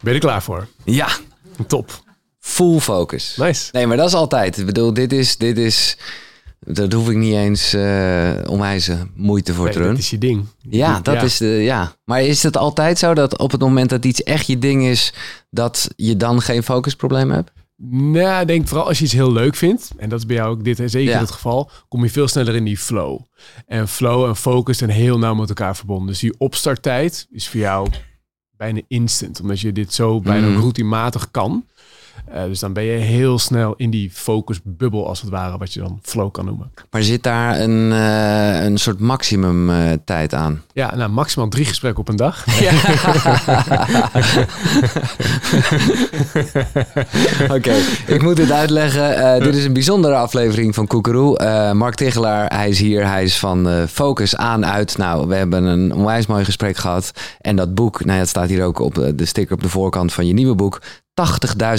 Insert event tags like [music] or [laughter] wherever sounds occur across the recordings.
Ben je er klaar voor? Ja, Top. full focus. Nice. Nee, maar dat is altijd. Ik bedoel, dit is, dit is, daar hoef ik niet eens eh onwijze moeite voor Nee, te dat doen. is je ding. Ja, dat is de, ja. Maar is het altijd zo dat op het moment dat iets echt je ding is, dat je dan geen focusprobleem hebt? Nou, ik denk vooral als je iets heel leuk vindt, en dat is bij jou ook dit hè, zeker Ja. het geval, kom je veel sneller in die flow. En flow en focus zijn heel nauw met elkaar verbonden. Dus die opstarttijd is voor jou bijna instant, omdat je dit zo bijna Mhm. routinematig kan. Eh, dus dan ben je heel snel in die focusbubbel als het ware, wat je dan flow kan noemen. Maar zit daar een, eh, een soort maximum eh, tijd aan? Ja, nou maximaal drie gesprekken op een dag. [laughs] [laughs] Oké, ik moet dit uitleggen. Dit is een bijzondere aflevering van Koekeroe. Mark Tichelaar, hij is hier. Hij is van Focus aan uit. Nou, we hebben een onwijs mooi gesprek gehad. En dat boek, nou ja, het staat hier ook op de sticker op de voorkant van je nieuwe boek.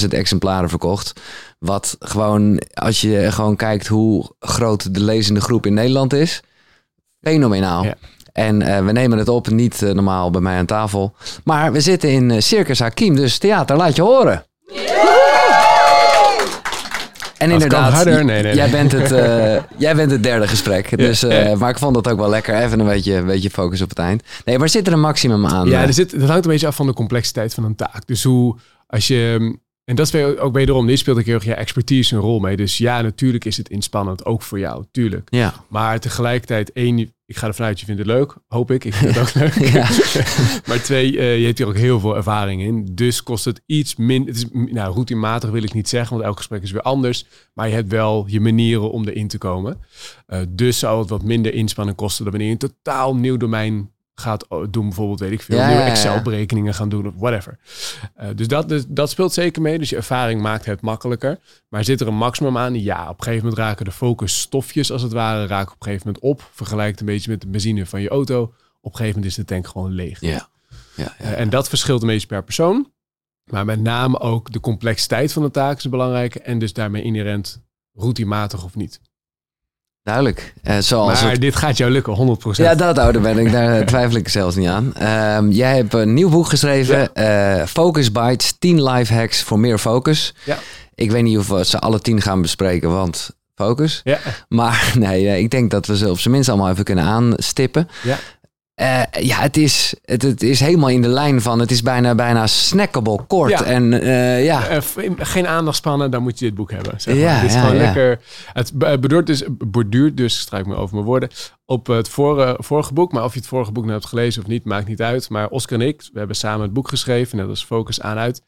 80.000 exemplaren verkocht. Wat gewoon, als je gewoon kijkt hoe groot de lezende groep in Nederland is. Fenomenaal. Ja. En eh, we nemen het op, niet eh, normaal bij mij aan tafel. Maar we zitten in eh, Circus Hakim, dus theater, laat je horen. En Dat inderdaad, Nee, nee, jij. Bent het, [laughs] jij bent het derde gesprek. Dus, eh, ja. Maar ik vond het ook wel lekker. Even een beetje, een beetje focus op het eind. Nee, maar zit er een maximum aan? Ja, er zit, dat hangt een beetje af van de complexiteit van een taak. Dus hoe, als je, en dat is weer- ook wederom, dit speelt ook heel erg je expertise een rol mee. Dus ja, natuurlijk is het inspannend, ook voor jou, tuurlijk. Ja, Maar tegelijkertijd, één, ik ga ervan uit, je vindt het leuk, hoop ik. Ik vind het ook leuk. Ja. [laughs] maar twee, eh, je hebt hier ook heel veel ervaring in. Dus kost het iets minder, het is, nou, routinematig wil ik niet zeggen, want elk gesprek is weer anders. Maar je hebt wel je manieren om erin te komen. Eh, dus zou het wat minder inspanning kosten dan wanneer je een totaal nieuw domein gaat doen. Bijvoorbeeld, weet ik veel, Ja, nieuwe ja, ja. Excel-berekeningen gaan doen of whatever. Eh, dus, dat, dus dat speelt zeker mee. Dus je ervaring maakt het makkelijker. Maar zit er een maximum aan? Ja, op een gegeven moment raken de focusstofjes als het ware raken op een gegeven moment op. Vergelijk het een beetje met de benzine van je auto. Op een gegeven moment is de tank gewoon leeg. ja. ja, ja. Eh, en dat verschilt een beetje per persoon. Maar met name ook de complexiteit van de taak is belangrijk. En dus daarmee inherent routinematig of niet. Duidelijk. Eh, zoals maar het dit gaat jou lukken, 100%. Ja, dat ouder ben ik. Daar [laughs] twijfel ik zelfs niet aan. Ehm, jij hebt een nieuw boek geschreven. eh, Focus Bites. 10 life hacks voor meer focus. Ja. Ik weet niet of we ze alle 10 gaan bespreken, want focus. Ja. Maar [laughs] nee, eh, ik denk dat we ze op zijn minst allemaal even kunnen aanstippen. Ja. Eh, ja, het is, het, het is helemaal in de lijn van... Het is bijna, bijna snackable kort. Ja. En eh, ja, Eh, geen aandachtspannen, dan moet je dit boek hebben. Zeg maar. Ja, dit is ja, gewoon ja. lekker. Het b- borduurt dus, borduurt dus, struik me over mijn woorden, op het vorige, vorige boek. Maar of je het vorige boek nou hebt gelezen of niet, maakt niet uit. Maar Oscar en ik, we hebben samen het boek geschreven. Net als Focus aan uit.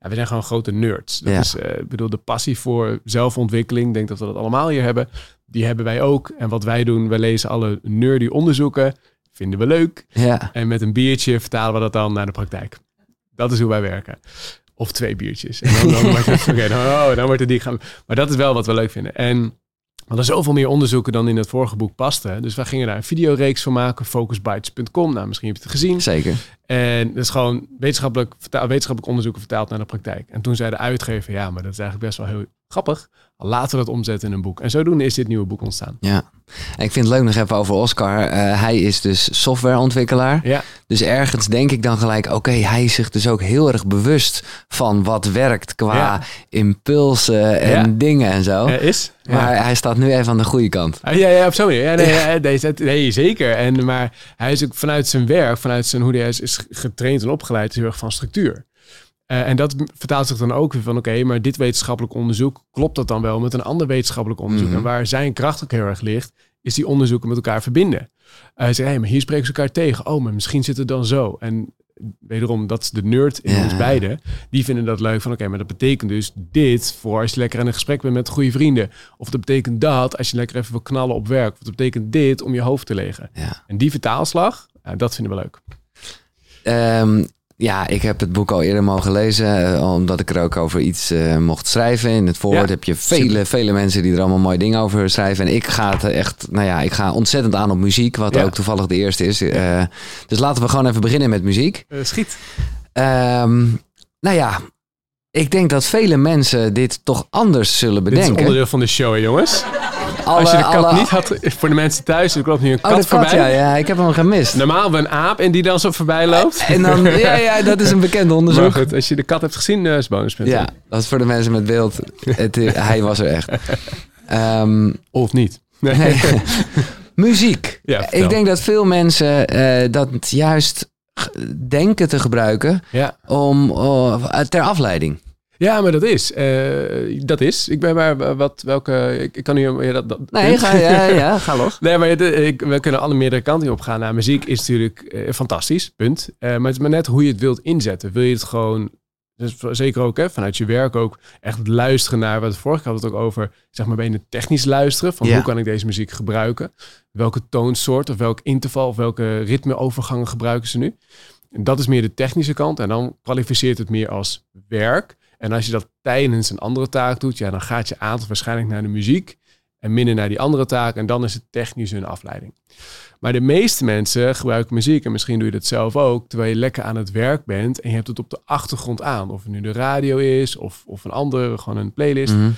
Ja, we zijn gewoon grote nerds. Dat Ja. is, ik bedoel, de passie voor zelfontwikkeling. Ik denk dat we dat allemaal hier hebben. Die hebben wij ook. En wat wij doen, wij lezen alle nerdy onderzoeken. Vinden we leuk. ja. En met een biertje vertalen we dat dan naar de praktijk. Dat is hoe wij werken. Of twee biertjes. En dan, dan wordt het, [laughs] oké, dan, oh, dan wordt het die gaan. Maar dat is wel wat we leuk vinden. En we hadden zoveel meer onderzoeken dan in het vorige boek paste. Dus wij gingen daar een videoreeks van maken. Focusbites.com. Nou, misschien heb je het gezien. Zeker. En dat is gewoon wetenschappelijk, vertaal, wetenschappelijk onderzoeken vertaald naar de praktijk. En toen zei de uitgever, ja, maar dat is eigenlijk best wel heel grappig. Laten we dat omzetten in een boek. En zodoende is dit nieuwe boek ontstaan. Ja. Ik vind het leuk nog even over Oscar. Eh, hij is dus softwareontwikkelaar. Ja, Dus ergens denk ik dan gelijk, oké, hij is zich dus ook heel erg bewust van wat werkt qua Ja. impulsen en Ja. dingen en zo. is. Ja. Maar hij staat nu even aan de goede kant. Ah, ja, ja, op zo'n manier. Ja, nee, nee, nee, zeker. En, maar hij is ook vanuit zijn werk, vanuit zijn, hoe hij is, is getraind en opgeleid, is heel erg van structuur. Eh, en dat vertaalt zich dan ook weer van, oké, maar dit wetenschappelijk onderzoek, klopt dat dan wel met een ander wetenschappelijk onderzoek? Mhm. En waar zijn kracht ook heel erg ligt, is die onderzoeken met elkaar verbinden. Eh, hij zegt, hé, maar hier spreken ze elkaar tegen. Oh, maar misschien zit het dan zo. En wederom, dat is de nerd in Ja. ons beiden. Die vinden dat leuk van, oké, maar dat betekent dus dit voor als je lekker in een gesprek bent met goede vrienden. Of dat betekent dat als je lekker even wil knallen op werk. Of dat betekent dit om je hoofd te legen. Ja. En die vertaalslag, dat vinden we leuk. Ehm, ja, ik heb het boek al eerder mogen lezen, eh, omdat ik er ook over iets eh, mocht schrijven. In het voorwoord Ja, heb je vele, super. vele mensen die er allemaal mooie dingen over schrijven. En ik ga het echt, nou ja, ik ga ontzettend aan op muziek, wat Ja. ook toevallig de eerste is. Eh, dus laten we gewoon even beginnen met muziek. Schiet. Ehm, nou ja, ik denk dat vele mensen dit toch anders zullen Dit is bedenken. onderdeel van de show, hè, jongens. Als je de kat niet had, voor de mensen thuis, er loopt nu een oh, kat voorbij. ja, ja, ik heb hem gemist. Normaal een aap en die dan zo voorbij loopt. En dan, ja, ja, dat is een bekend onderzoek. Maar goed, als je de kat hebt gezien, uh, is bonuspunt. Ja, dat is voor de mensen met beeld. Het, hij was er echt. Um, [laughs] of niet. Nee. [laughs] Muziek. Ja, ik denk dat veel mensen uh, dat juist denken te gebruiken ja. om uh, ter afleiding. Ja, maar dat is. Uh, dat is. Ik ben maar wat, welke. Ik, ik kan nu. Ja, dat, dat, nee, ga, ja, [laughs] ja, ga los. nee, maar ik, we kunnen alle meerdere kanten op gaan. Nou, muziek is natuurlijk uh, fantastisch, punt. Uh, maar het is maar net hoe je het wilt inzetten. Wil je het gewoon dus zeker ook hè, vanuit je werk ook echt luisteren naar wat vorige had het ook over, zeg maar, ben je technisch luisteren van hoe kan ik deze muziek gebruiken? Welke toonsoort of welk interval of welke ritmeovergangen gebruiken ze nu? En dat is meer de technische kant en dan kwalificeert het meer als werk. En als je dat tijdens een andere taak doet, ja, dan gaat je aandacht waarschijnlijk naar de muziek en minder naar die andere taak en dan is het technisch een afleiding. Maar de meeste mensen gebruiken muziek, en misschien doe je dat zelf ook, terwijl je lekker aan het werk bent en je hebt het op de achtergrond aan. Of het nu de radio is of, of een andere, gewoon een playlist. Mhm.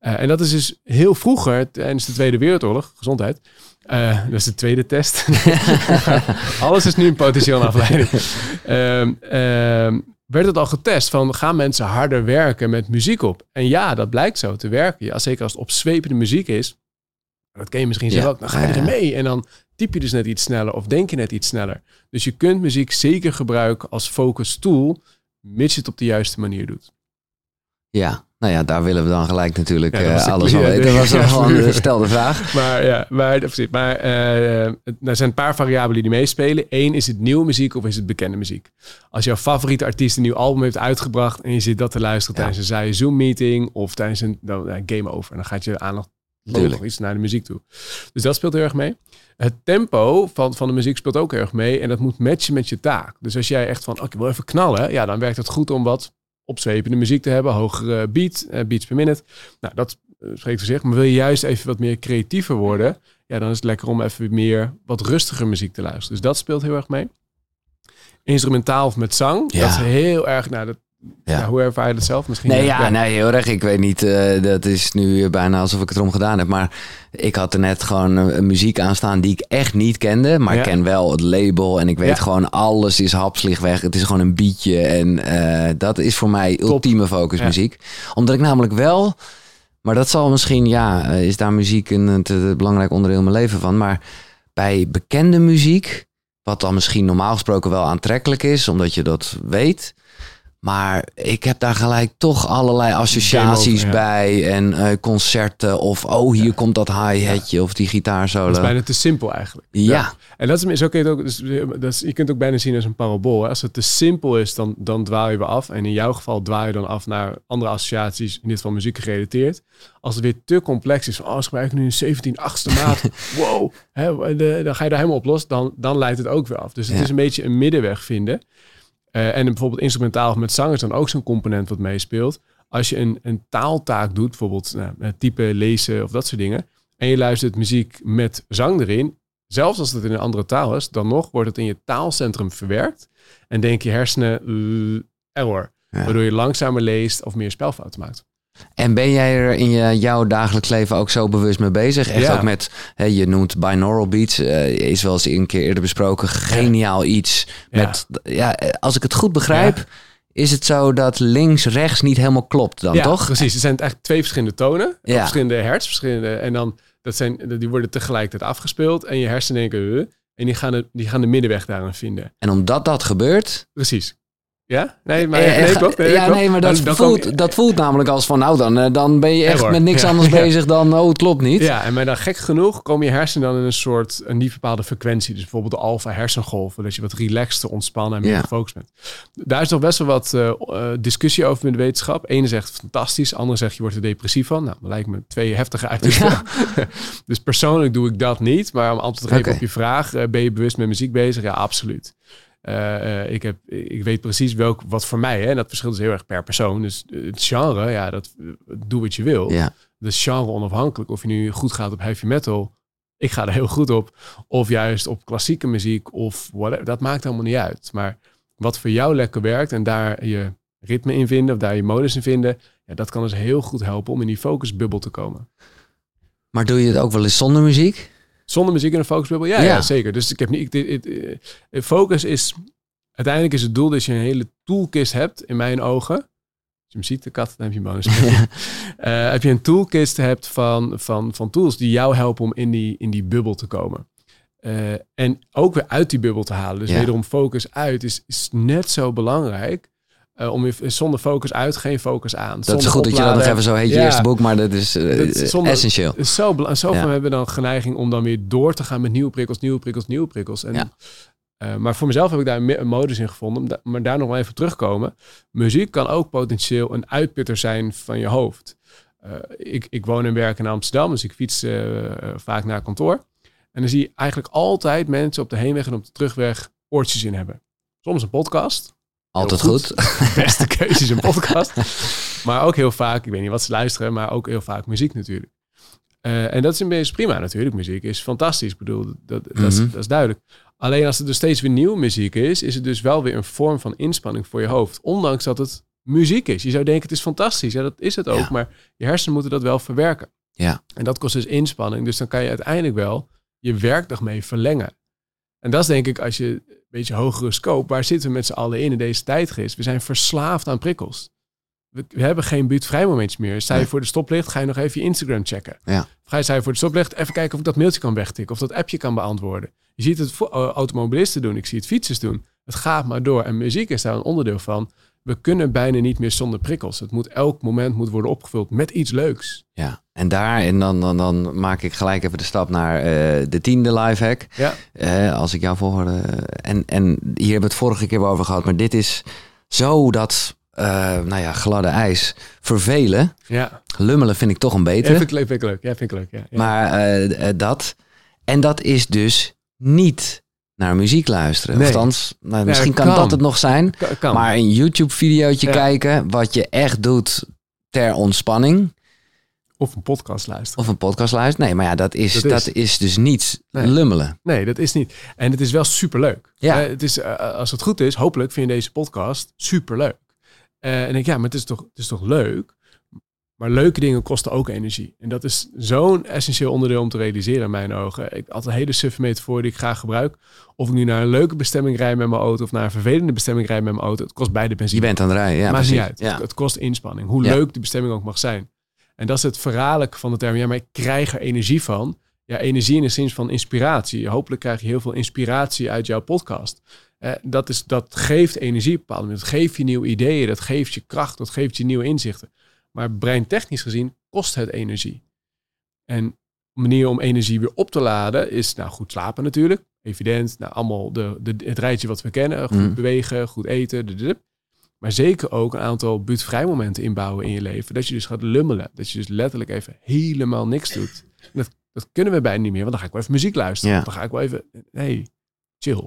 Uh, en dat is dus heel vroeger, tijdens de Tweede Wereldoorlog, gezondheid. Uh, dat is de tweede test. [laughs] [laughs] Alles is nu een potentieel afleiding. Uh, [laughs] werd het al getest van gaan mensen harder werken met muziek op? En ja, dat blijkt zo te werken. Ja, zeker als het opzwepende muziek is. Dat ken je misschien zelf ook. Dan ga je er mee en dan typ je dus net iets sneller of denk je net iets sneller. Dus je kunt muziek zeker gebruiken als focus tool, mits je het op de juiste manier doet. Ja, nou ja, daar willen we dan gelijk natuurlijk uh, alles [laughs] van weten. Dat was [laughs] dan gewoon een stelde vraag. [laughs] Maar ja, maar, precies, maar uh, er zijn een paar variabelen die meespelen. Eén, is het nieuwe muziek of is het bekende muziek? Als jouw favoriete artiest een nieuw album heeft uitgebracht en je zit dat te luisteren tijdens een saaie Zoom-meeting of tijdens een dan, game over, dan gaat je aandacht iets naar de muziek toe. Dus dat speelt heel erg mee. Het tempo van, van de muziek speelt ook heel erg mee. En dat moet matchen met je taak. Dus als jij echt van, oké, ik wil even knallen. Ja, dan werkt het goed om wat opzwepende muziek te hebben. Hogere beat, uh, beats per minute. Nou, dat uh, spreekt voor zich. Maar wil je juist even wat meer creatiever worden. Ja, dan is het lekker om even meer wat rustiger muziek te luisteren. Dus dat speelt heel erg mee. Instrumentaal of met zang. Dat is heel erg, nou, dat, ja. hoe ervaar je dat zelf misschien? Nee, ja, nee, heel erg. Ik weet niet, uh, dat is nu bijna alsof ik het erom gedaan heb. Maar ik had er net gewoon een, muziek aan staan die ik echt niet kende. Maar ik ken wel het label en ik weet gewoon alles is hapslicht Het is gewoon een beatje en uh, dat is voor mij ultieme focusmuziek. Omdat ik namelijk wel, maar dat zal misschien, ja, eh, is daar muziek een, een belangrijk onderdeel in mijn leven van. Maar bij bekende muziek, wat dan misschien normaal gesproken wel aantrekkelijk is, omdat je dat weet maar ik heb daar gelijk toch allerlei associaties bij. En uh, concerten. Of oh, hier komt dat hi-hatje of die gitaarsolo. Dat is bijna te simpel eigenlijk. Ja. En dat is, ook. Dus, dat is, je kunt het ook bijna zien als een parabool. Hè? Als het te simpel is, dan, dan dwaal je weer af. En in jouw geval dwaal je dan af naar andere associaties. In dit geval muziek gerelateerd. Als het weer te complex is. Van, oh, gebruik nu een 17 achtste maat. [laughs] wow. Hè, dan ga je daar helemaal op los. Dan, dan leidt het ook weer af. Dus het is een beetje een middenweg vinden. Uh, en bijvoorbeeld instrumentaal met zang is dan ook zo'n component wat meespeelt. Als je een, een taaltaak doet, bijvoorbeeld nou, typen, lezen of dat soort dingen. En je luistert muziek met zang erin. Zelfs als het in een andere taal is, dan nog wordt het in je taalcentrum verwerkt. En denk je hersenen, uh, error. Waardoor je langzamer leest of meer spelfouten maakt. En ben jij er in je, jouw dagelijks leven ook zo bewust mee bezig? Echt ook met, hè, je noemt binaural beats, uh, is wel eens een keer eerder besproken, geniaal iets. Met, ja. als ik het goed begrijp, is het zo dat links-rechts niet helemaal klopt dan, ja, toch? precies. Er zijn eigenlijk twee verschillende tonen, verschillende hertz, verschillende, en dan dat zijn, die worden tegelijkertijd afgespeeld en je hersenen denken, en die gaan, de, die gaan de middenweg daarin vinden. En omdat dat gebeurt, precies. Ja? Nee, maar, eh, nee, toch? Nee, ja, nee, maar dat, voelt, dat voelt namelijk als van... nou, dan, eh, dan ben je echt met niks anders bezig dan... oh, het klopt niet. Ja, en maar dan gek genoeg komen je hersenen dan in een soort... een niet bepaalde frequentie. Dus bijvoorbeeld de alfa hersengolven. Dat je wat relaxter, ontspannen en meer gefocust bent. Daar is nog best wel wat uh, discussie over met de wetenschap. Ene zegt fantastisch, andere zegt je wordt er depressief van. Nou, dat lijkt me twee heftige uitersten. [laughs] dus persoonlijk doe ik dat niet. Maar om antwoord te geven op je vraag... ben je bewust met muziek bezig? Ja, absoluut. Uh, ik, heb, ik weet precies welk, wat voor mij, hè, en dat verschilt dus heel erg per persoon. Dus het genre, ja, dat doe wat je wil. Ja. Dus genre onafhankelijk. Of je nu goed gaat op heavy metal, ik ga er heel goed op. Of juist op klassieke muziek of whatever. Dat maakt helemaal niet uit. Maar wat voor jou lekker werkt en daar je ritme in vinden of daar je modus in vinden, ja, dat kan dus heel goed helpen om in die focusbubbel te komen. Maar doe je het ook wel eens zonder muziek? Zonder muziek in een focusbubbel? Ja, ja. Ja. zeker. Dus ik heb niet. Ik, dit- eh, focus is. Uiteindelijk is het doel dat je een hele toolkist hebt, in mijn ogen. Als je hem ziet, de kat, dan heb je een bonus. [laughs] Eh, heb je een toolkist hebt van, van, van tools die jou helpen om in die, in die bubbel te komen. Eh, en ook weer uit die bubbel te halen. Dus wederom focus uit is, is net zo belangrijk. Eh, om je, zonder focus uit, geen focus aan. Dat is goed dat je dat nog even zo heet je Ja. eerste boek, maar dat is eh, Dat is zonder- essentieel. Zo Ja. hebben dan geneiging om dan weer door te gaan met nieuwe prikkels, nieuwe prikkels, nieuwe prikkels. En, Ja. eh, maar voor mezelf heb ik daar een, modus in gevonden. Maar daar nog wel even terugkomen. Muziek kan ook potentieel een uitputter zijn van je hoofd. Ik, ik woon en werk in Amsterdam, dus ik fiets vaak naar kantoor. En dan zie je eigenlijk altijd mensen op de heenweg en op de terugweg oortjes in hebben. Soms een podcast. Altijd goed. De [laughs] beste keuze is een podcast. [laughs] maar ook heel vaak, ik weet niet wat ze luisteren, maar ook heel vaak muziek natuurlijk. Eh, en dat is een beetje prima natuurlijk. Muziek is fantastisch. Ik bedoel, dat, dat, is, Mhm. dat is duidelijk. Alleen als er dus steeds weer nieuwe muziek is, is het dus wel weer een vorm van inspanning voor je hoofd. Ondanks dat het muziek is. Je zou denken, het is fantastisch. Ja, dat is het ook. Ja. Maar je hersenen moeten dat wel verwerken. Ja. En dat kost dus inspanning. Dus dan kan je uiteindelijk wel je werkdag mee verlengen. En dat is denk ik, als je beetje hogere scope, waar zitten we met z'n allen in in deze tijdgeest? We zijn verslaafd aan prikkels. We, we hebben geen buurtvrij momentjes meer. Sta je Nee. voor de stoplicht, ga je nog even je Instagram checken. Ja. Ga je sta je voor de stoplicht, even kijken of ik dat mailtje kan wegtikken, of dat appje kan beantwoorden. Je ziet het voor eh, automobilisten doen, ik zie het fietsers doen. Het gaat maar door. En muziek is daar een onderdeel van. We kunnen bijna niet meer zonder prikkels. Het moet elk moment moet worden opgevuld met iets leuks. Ja, en daar, en dan, dan, dan maak ik gelijk even de stap naar eh, de tiende lifehack. Ja. Eh, als ik jou volg. eh, en, en hier hebben we het vorige keer over gehad, maar dit is zo dat, nou ja, gladde ijs vervelen. Ja, Lummelen vind ik toch een ja beter. vind ik leuk. Vind ik leuk. Ja, vind ik leuk. Ja, ja. Maar dat. En dat is dus niet naar muziek luisteren. Nee. Althans, nou, misschien kan, kan. dat het nog zijn. Kan- kan. Maar een YouTube-videootje Ja. kijken, wat je echt doet ter ontspanning. Of een podcast luisteren. Of een podcast luisteren. Nee, maar ja, dat is, Dat dat is- is, dus niet Nee. lummelen. Nee, dat is niet. En het is wel superleuk. Ja. Eh, het is, eh, als het goed is, hopelijk vind je deze podcast superleuk. Eh en ik denk, ja, maar het is, toch, het is toch leuk? Maar leuke dingen kosten ook energie. En dat is zo'n essentieel onderdeel om te realiseren in mijn ogen. Ik had een hele suffe metafoor die ik graag gebruik. Of ik nu naar een leuke bestemming rijd met mijn auto of naar een vervelende bestemming rijd met mijn auto. Het kost beide Je benzine. bent aan het rijden. Ja, Maakt niet uit. Ja. Het, het kost inspanning. Hoe Ja. leuk die bestemming ook mag zijn. En dat is het verhaallijke van de term. Ja, maar ik krijg er energie van. Ja, energie in de zin van inspiratie. Hopelijk krijg je heel veel inspiratie uit jouw podcast. Eh, dat, is, dat geeft energie op bepaalde. Dat geeft je nieuwe ideeën. Dat geeft je kracht. Dat geeft je nieuwe inzichten. Maar breintechnisch gezien kost het energie. En manier om energie weer op te laden is, nou goed slapen natuurlijk. Evident. Nou, allemaal de, de, het rijtje wat we kennen. Goed Mm. bewegen, goed eten. Maar zeker ook een aantal buurtvrij momenten inbouwen in je leven. Dat je dus gaat lummelen. Dat je dus letterlijk even helemaal niks doet. En dat, dat kunnen we bijna niet meer. Want dan ga ik wel even muziek luisteren. Ja. Dan ga ik wel even... Nee, chill.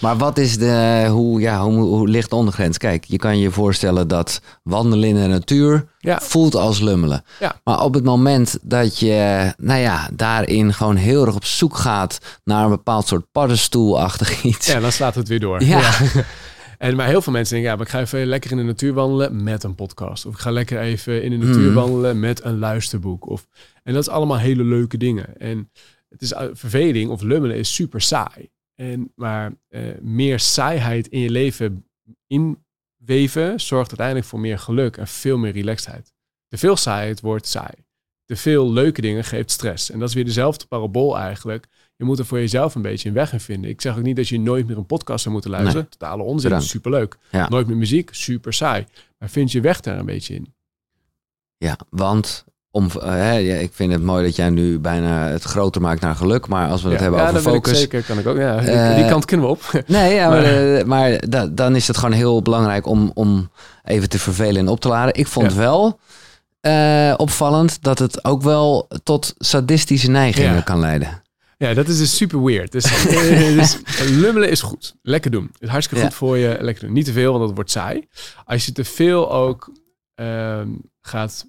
Maar wat is de, hoe, ja, hoe, hoe ligt de ondergrens? Kijk, je kan je voorstellen dat wandelen in de natuur Ja. voelt als lummelen. Ja. Maar op het moment dat je, nou ja, daarin gewoon heel erg op zoek gaat naar een bepaald soort paddenstoelachtig [laughs] iets. Ja, dan slaat het weer door. Ja. [laughs] En maar heel veel mensen denken, ja, maar ik ga even lekker in de natuur wandelen met een podcast. Of ik ga lekker even in de natuur Mhm. wandelen met een luisterboek. Of, en dat is allemaal hele leuke dingen. En het is uh, verveling of lummelen is super saai. En, maar eh, meer saaiheid in je leven inweven zorgt uiteindelijk voor meer geluk en veel meer relaxedheid. Te veel saaiheid wordt saai. Te veel leuke dingen geeft stress. En dat is weer dezelfde parabool eigenlijk. Je moet er voor jezelf een beetje een weg in vinden. Ik zeg ook niet dat je nooit meer een podcast zou moeten luisteren. Totale onzin, Bedankt. superleuk. Ja. Nooit meer muziek, super saai. Maar vind je weg daar een beetje in. Ja, want om, eh, ik vind het mooi dat jij nu bijna het groter maakt naar geluk. Maar als we het ja, hebben ja, over focus. zeker, kan ik ook. Ja, die- Eh, die kant kunnen we op. [laughs] Nee, ja, maar, Maar- eh, maar da- dan is het gewoon heel belangrijk om, om even te vervelen en op te laden. Ik vond wel opvallend dat het ook wel tot sadistische neigingen kan leiden. Ja, dat is dus super weird. Dus, [laughs] dus lummelen is goed. Lekker doen. Het is hartstikke goed voor je. Lekker doen. Niet te veel, want dat wordt saai. Als je te veel ook ehm, gaat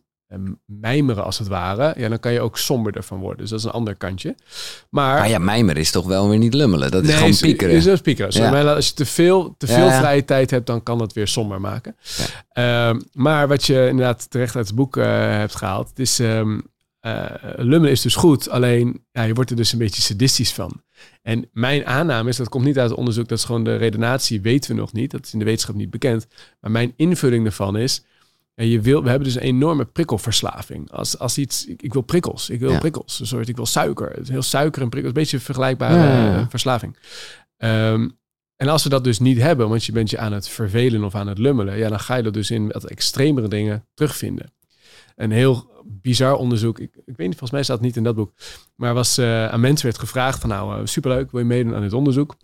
mijmeren als het ware, ja, dan kan je ook somberder van worden. Dus dat is een ander kantje. Maar, Maar ja, mijmer is toch wel weer niet lummelen. Dat is Nee, gewoon piekeren. Is, is piekeren. Ja. als je te veel, te veel ja. vrije tijd hebt, dan kan dat weer somber maken. Ehm, maar wat je inderdaad terecht uit het boek eh, hebt gehaald, het is ehm, uh, lummelen is dus goed, alleen ja, je wordt er dus een beetje sadistisch van. En mijn aanname is, dat komt niet uit het onderzoek, dat is gewoon de redenatie, weten we nog niet. Dat is in de wetenschap niet bekend. Maar mijn invulling ervan is, en je wil, we hebben dus een enorme prikkelverslaving. Als, als iets, ik, wil prikkels, ik wil prikkels. Een soort, ik wil suiker. Het is heel suiker en prikkels, een beetje vergelijkbare eh, verslaving. Ehm, en als we dat dus niet hebben, want je bent je aan het vervelen of aan het lummelen, ja, dan ga je dat dus in wat extremere dingen terugvinden. Een heel bizar onderzoek, ik, ik weet niet, volgens mij staat het niet in dat boek, maar was uh, aan mensen werd gevraagd van nou, uh, superleuk, wil je meedoen aan dit onderzoek?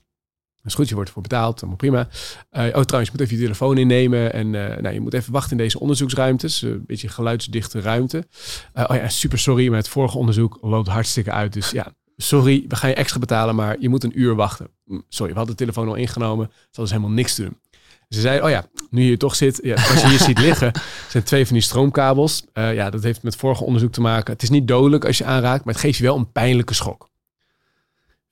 Dat is goed, je wordt ervoor betaald, allemaal prima. Uh, oh, trouwens, je moet even je telefoon innemen en nou, je moet even wachten in deze onderzoeksruimtes. een beetje geluidsdichte ruimte. oh ja, super sorry, maar het vorige onderzoek loopt hartstikke uit. Dus ja, sorry, we gaan je extra betalen, maar je moet een uur wachten. Hm, sorry, we hadden de telefoon al ingenomen. Zal dus helemaal niks doen. Ze zei, oh ja, nu je hier toch zit, ja, als je hier ziet liggen, [laughs] zijn twee van die stroomkabels. Ja, dat heeft met vorige onderzoek te maken. Het is niet dodelijk als je aanraakt, maar het geeft je wel een pijnlijke schok.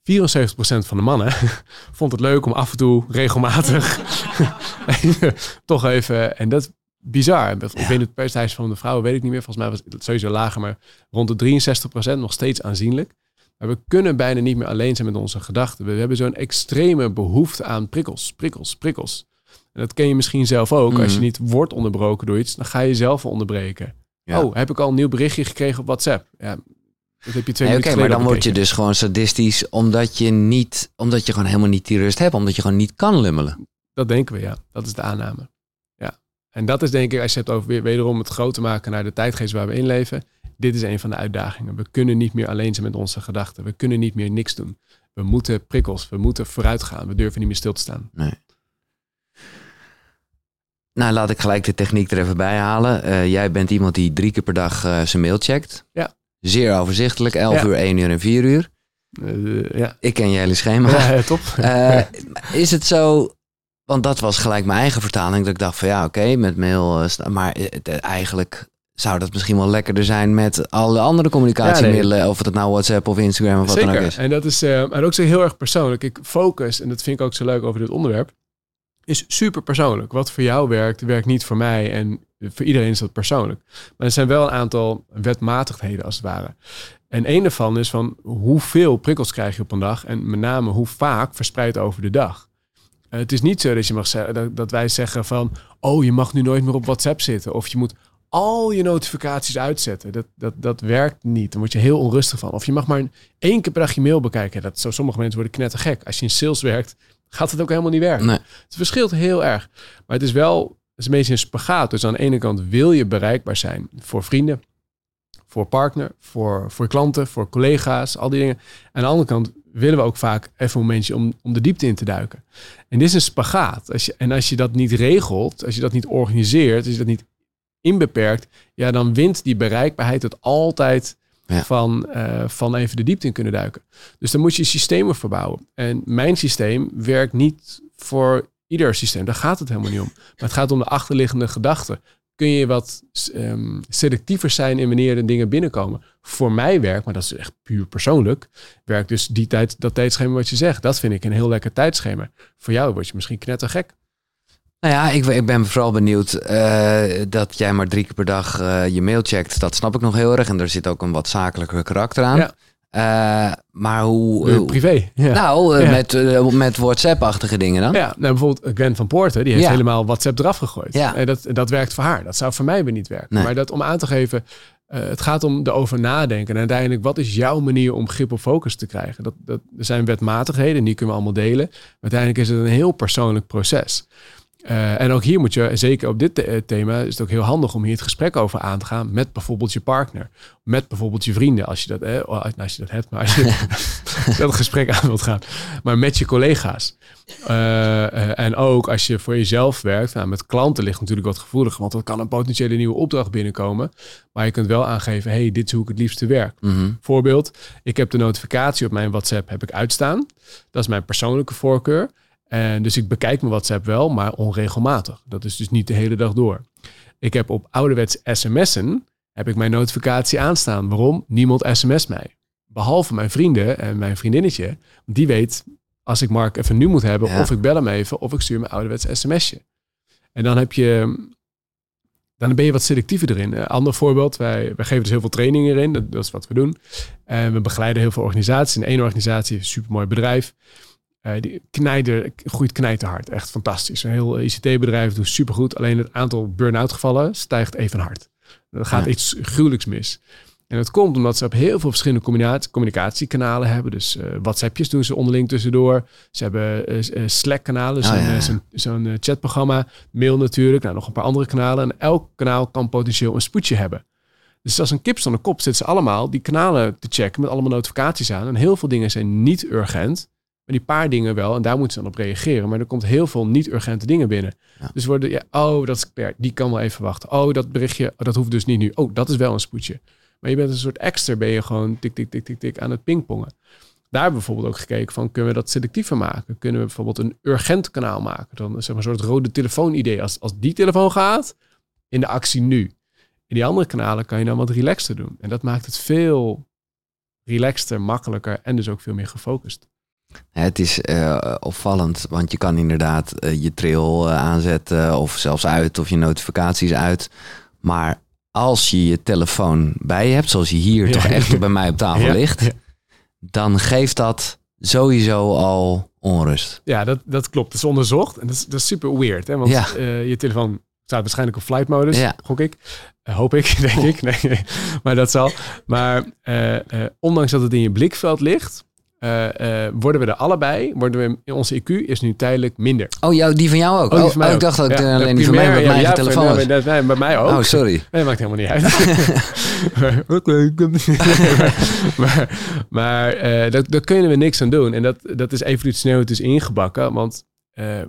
74% van de mannen [laughs] vond het leuk om af en toe regelmatig [laughs] [laughs] toch even, en dat is bizar. Ik weet het percentage van de vrouwen, weet ik niet meer. Volgens mij was het sowieso lager, maar rond de 63% nog steeds aanzienlijk. Maar we kunnen bijna niet meer alleen zijn met onze gedachten. We hebben zo'n extreme behoefte aan prikkels, prikkels, prikkels. En dat ken je misschien zelf ook. Als je mhm. niet wordt onderbroken door iets, dan ga je zelf onderbreken. Oh, heb ik al een nieuw berichtje gekregen op WhatsApp? Ja, dat heb je twee nee, Oké, maar dan word je dus gewoon sadistisch omdat je niet, omdat je gewoon helemaal niet die rust hebt, omdat je gewoon niet kan lummelen. Dat denken we, ja. Dat is de aanname. Ja. En dat is denk ik, als je het over wederom het groot te maken naar de tijdgeest waar we in leven dit is een van de uitdagingen. We kunnen niet meer alleen zijn met onze gedachten. We kunnen niet meer niks doen. We moeten prikkels, we moeten vooruit gaan. We durven niet meer stil te staan. Nee. Nou, laat ik gelijk de techniek er even bij halen. Uh, jij bent iemand die drie keer per dag uh, zijn mail checkt. Ja. Zeer overzichtelijk, 11 uur, 1 uur en 4 uur. Uh, ja. Ik ken je hele schema. Ja, top. [laughs] is het zo, want dat was gelijk mijn eigen vertaling, dat ik dacht van ja, oké, met mail, maar eigenlijk zou dat misschien wel lekkerder zijn met alle andere communicatiemiddelen. Of het nou WhatsApp of Instagram of wat dan ook is. En dat is uh, en ook zo heel erg persoonlijk. Ik focus, en dat vind ik ook zo leuk over dit onderwerp, is super persoonlijk. Wat voor jou werkt, werkt niet voor mij. En voor iedereen is dat persoonlijk. Maar er zijn wel een aantal wetmatigheden als het ware. En een daarvan is van hoeveel prikkels krijg je op een dag. En met name hoe vaak verspreid over de dag. Uh, het is niet zo dat, je mag zeggen, dat, dat wij zeggen van... oh, je mag nu nooit meer op WhatsApp zitten. Of je moet al je notificaties uitzetten. Dat, dat, dat werkt niet. Dan word je heel onrustig van. Of je mag maar één keer per dag je mail bekijken. Dat, zo, sommige mensen worden knettergek. Als je in sales werkt, gaat het ook helemaal niet werken. Het verschilt heel erg. Maar het is wel het is een beetje een spagaat. Dus aan de ene kant wil je bereikbaar zijn voor vrienden, voor partner, voor, voor klanten, voor collega's, al die dingen. Aan de andere kant willen we ook vaak even een momentje om, om de diepte in te duiken. En dit is een spagaat. Als je, en als je dat niet regelt, als je dat niet organiseert, als je dat niet inbeperkt, ja, dan wint die bereikbaarheid het altijd van, uh, van even de diepte in kunnen duiken. Dus dan moet je systemen verbouwen. En mijn systeem werkt niet voor ieder systeem. Daar gaat het helemaal niet om. Maar het gaat om de achterliggende gedachten. Kun je wat um, selectiever zijn in wanneer de dingen binnenkomen? Voor mij werkt, maar dat is echt puur persoonlijk, werkt dus die tijd, dat tijdschema wat je zegt. Dat vind ik een heel lekker tijdschema. Voor jou word je misschien knettergek. Nou ja, ik, ik ben vooral benieuwd uh, dat jij maar drie keer per dag uh, je mail checkt. Dat snap ik nog heel erg. En er zit ook een wat zakelijker karakter aan. Ja. Uh, maar hoe... privé. Ja. Nou, ja. met, met WhatsApp-achtige dingen dan? Ja, nou, bijvoorbeeld Gwen van Poorten, die heeft helemaal WhatsApp eraf gegooid. Ja. En dat, dat werkt voor haar. Dat zou voor mij weer niet werken. Nee. Maar dat om aan te geven, het gaat om erover nadenken. En uiteindelijk, wat is jouw manier om grip op focus te krijgen? Dat, dat, er zijn wetmatigheden, die kunnen we allemaal delen. Maar uiteindelijk is het een heel persoonlijk proces. Uh, en ook hier moet je, zeker op dit eh, thema, is het ook heel handig om hier het gesprek over aan te gaan met bijvoorbeeld je partner. Met bijvoorbeeld je vrienden, als je dat, eh, als je dat hebt, maar als je [laughs] dat gesprek aan wilt gaan. Maar met je collega's. Uh, en ook als je voor jezelf werkt, nou, met klanten ligt natuurlijk wat gevoeliger, want er kan een potentiële nieuwe opdracht binnenkomen. Maar je kunt wel aangeven, hey, dit is hoe ik het liefste werk. Mm Voorbeeld, ik heb de notificatie op mijn WhatsApp heb ik uitstaan. Dat is mijn persoonlijke voorkeur. En dus ik bekijk mijn WhatsApp wel, maar onregelmatig. Dat is dus niet de hele dag door. Ik heb op ouderwets sms'en heb ik mijn notificatie aanstaan. Waarom? Niemand sms mij. Behalve mijn vrienden en mijn vriendinnetje. Die weet als ik Mark even nu moet hebben, of ik bel hem even, of ik stuur mijn ouderwets sms'je. En dan heb je dan ben je wat selectiever erin. Een ander voorbeeld, wij, wij geven dus heel veel trainingen erin. Dat, dat is wat we doen. En we begeleiden heel veel organisaties. In één organisatie, een supermooi bedrijf. Uh, die knijder, groeit knijterhard. Echt fantastisch. Een heel ICT-bedrijf doet supergoed. Alleen het aantal burn-out gevallen stijgt even hard. Er gaat iets gruwelijks mis. En dat komt omdat ze op heel veel verschillende communicatiekanalen hebben. Dus uh, WhatsAppjes doen ze onderling tussendoor. Ze hebben uh, Slack-kanalen, oh, zo'n zo chatprogramma. Mail natuurlijk, nou, nog een paar andere kanalen. En elk kanaal kan potentieel een spoedje hebben. Dus als een kip de kop zitten ze allemaal die kanalen te checken met allemaal notificaties aan. En heel veel dingen zijn niet urgent. Maar die paar dingen wel, en daar moeten ze dan op reageren. Maar er komt heel veel niet-urgente dingen binnen. Dus worden, ja, oh, dat is die kan wel even wachten. Oh, dat berichtje, dat hoeft dus niet nu. Oh, dat is wel een spoedje. Maar je bent een soort extra, ben je gewoon tik, tik, tik, tik, tik aan het pingpongen. Daar hebben we bijvoorbeeld ook gekeken van, kunnen we dat selectiever maken? Kunnen we bijvoorbeeld een urgent kanaal maken? Dan zeg maar een soort rode telefoon idee. Als, als die telefoon gaat, in de actie nu. In die andere kanalen kan je dan wat relaxter doen. En dat maakt het veel relaxter, makkelijker en dus ook veel meer gefocust. Het is uh, opvallend, want je kan inderdaad uh, je trail uh, aanzetten of zelfs uit of je notificaties uit. Maar als je je telefoon bij je hebt, zoals je hier toch echt bij mij op tafel [laughs] ligt, dan geeft dat sowieso al onrust. Ja, dat, dat klopt. Dat is onderzocht en dat is, dat is super weird. Hè? Want je telefoon staat waarschijnlijk op flight modus, gok ik. hoop ik, [laughs] denk ik. Nee, [laughs] maar dat zal. Maar ondanks dat het in je blikveld ligt, uh, worden we er allebei, worden we, in onze IQ is nu tijdelijk minder. Oh, jou, die van jou ook? Oh, oh, oh ik dacht dat ja, alleen die van mij met mijn ja, telefoon was. Nee, bij mij ook. Oh, sorry. [laughs] Nee, maakt helemaal niet uit. [laughs] [laughs] maar maar uh, dat, daar kunnen we niks aan doen. En dat, dat is evolutionair dus ingebakken, want uh,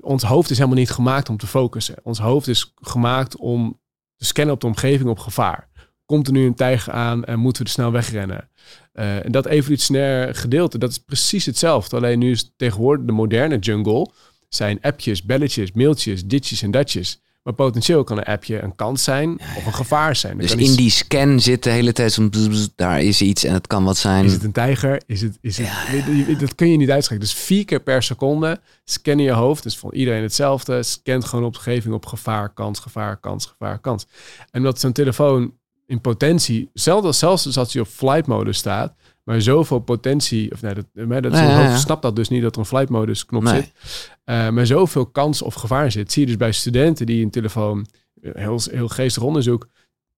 ons hoofd is helemaal niet gemaakt om te focussen. Ons hoofd is gemaakt om te scannen op de omgeving op gevaar. Komt er nu een tijger aan en moeten we er snel wegrennen? Uh, en dat evolutionair gedeelte, dat is precies hetzelfde. Alleen nu is tegenwoordig de moderne jungle zijn appjes, belletjes, mailtjes, ditjes en datjes. Maar potentieel kan een appje een kans zijn of een gevaar zijn. dus in die scan zit de hele tijd zo'n... Daar is iets en het kan wat zijn. Is het een tijger? Is het, is het, Dat kun je niet uitschrijven. Dus vier keer per seconde scannen je hoofd. Dus voor iedereen hetzelfde. Scant gewoon op de omgeving op gevaar, kans, gevaar, kans, gevaar, kans. En omdat zo'n telefoon in potentie, zelfs, zelfs als hij op flight mode staat, maar zoveel potentie, of nee, dat, dat ja, snapt dat dus niet dat er een flight modus knop zit, uh, maar zoveel kans of gevaar zit. Zie je dus bij studenten die een telefoon, eh, heel, heel geestig onderzoek,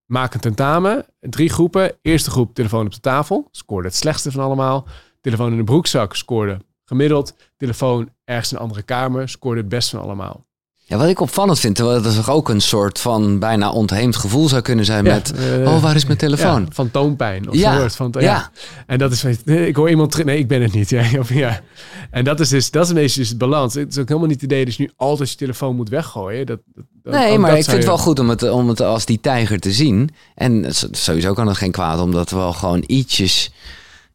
maken een tentamen, drie groepen. Eerste groep telefoon op de tafel, scoorde het slechtste van allemaal. Telefoon in de broekzak scoorde gemiddeld. Telefoon ergens in een andere kamer scoorde het best van allemaal. Ja, wat ik opvallend vind, terwijl dat toch ook een soort van bijna ontheemd gevoel zou kunnen zijn met, uh, oh, waar is mijn telefoon? Ja, van toonpijn of ja, soort van, ja. En dat is, ik hoor iemand, nee, ik ben het niet. [laughs] Ja, of, ja. En dat is dus, dat is meestal dus het balans. Het is ook helemaal niet het idee dat je nu altijd je telefoon moet weggooien. Dat, dat nee, maar ik vind het wel goed om het, om het als die tijger te zien. En sowieso kan het geen kwaad, omdat we wel gewoon ietsjes,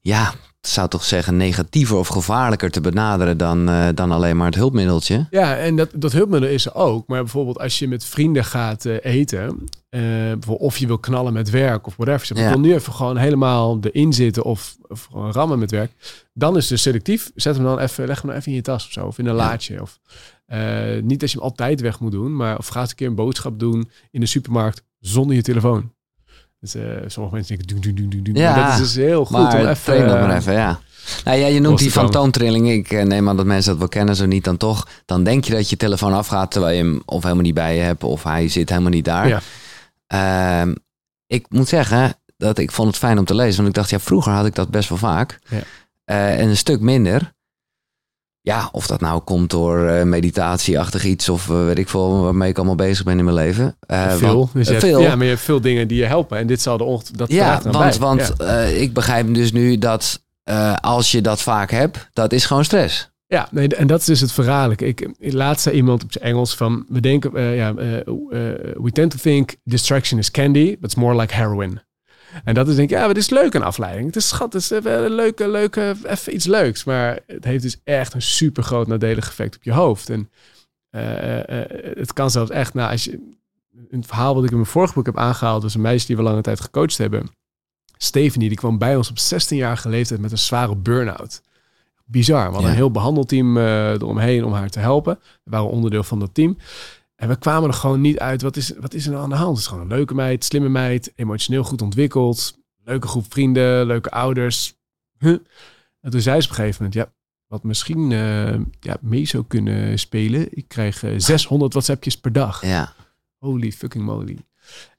ja, zou toch zeggen, negatiever of gevaarlijker te benaderen dan, uh, dan alleen maar het hulpmiddeltje. Ja, en dat, dat hulpmiddel is er ook. Maar bijvoorbeeld als je met vrienden gaat uh, eten, uh, of je wil knallen met werk of whatever. Je ja. wil nu even gewoon helemaal erin zitten of, of rammen met werk. Dan is het selectief. Zet hem dan even, leg hem dan even in je tas of zo. Of in een laadje. Of, niet dat je hem altijd weg moet doen. Maar of ga eens een keer een boodschap doen in de supermarkt zonder je telefoon. Dus uh, sommige mensen denken, doen, doen, doen, doen. Ja, maar dat is dus heel goed maar om even... dat maar even, ja. Nou ja, je noemt die fantoontrilling. Ik eh, neem aan dat mensen dat wel kennen, zo niet dan toch. Dan denk je dat je telefoon afgaat terwijl je hem of helemaal niet bij je hebt of hij zit helemaal niet daar. Ja. Uh, ik moet zeggen dat ik vond het fijn om te lezen, want ik dacht, ja, vroeger had ik dat best wel vaak. Ja. Uh, en een stuk minder. Ja, of dat nou komt door uh, meditatieachtig iets of uh, weet ik veel waarmee ik allemaal bezig ben in mijn leven. Uh, veel. dus je veel. ja, maar je hebt veel dingen die je helpen. En dit zal de ochtend. Dat ja, want, want ja. ik begrijp dus nu dat als je dat vaak hebt, dat is gewoon stress. Ja, nee, en dat is dus het verhaallijke. Ik, laatst zei iemand op zijn Engels van, we denken, ja, we tend to think distraction is candy, but it's more like heroin. En dat is denk ik, ja, het is leuk een afleiding. Het is schat, het is een leuke, leuke, even iets leuks. Maar het heeft dus echt een super groot nadelig effect op je hoofd. En uh, uh, het kan zelfs echt, nou, als je, een verhaal wat ik in mijn vorige boek heb aangehaald, was een meisje die we lange tijd gecoacht hebben. Stephanie, die kwam bij ons op 16-jarige leeftijd met een zware burn-out. Bizar. We hadden een heel behandelteam uh, eromheen om haar te helpen. We waren onderdeel van dat team. En we kwamen er gewoon niet uit. Wat is, wat is er nou aan de hand? Het is gewoon een leuke meid, slimme meid, emotioneel goed ontwikkeld. Leuke groep vrienden, leuke ouders. Huh. En toen zei ze op een gegeven moment, ja, wat misschien uh, ja, mee zou kunnen spelen. Ik krijg uh, 600 WhatsAppjes per dag. Ja. Holy fucking moly.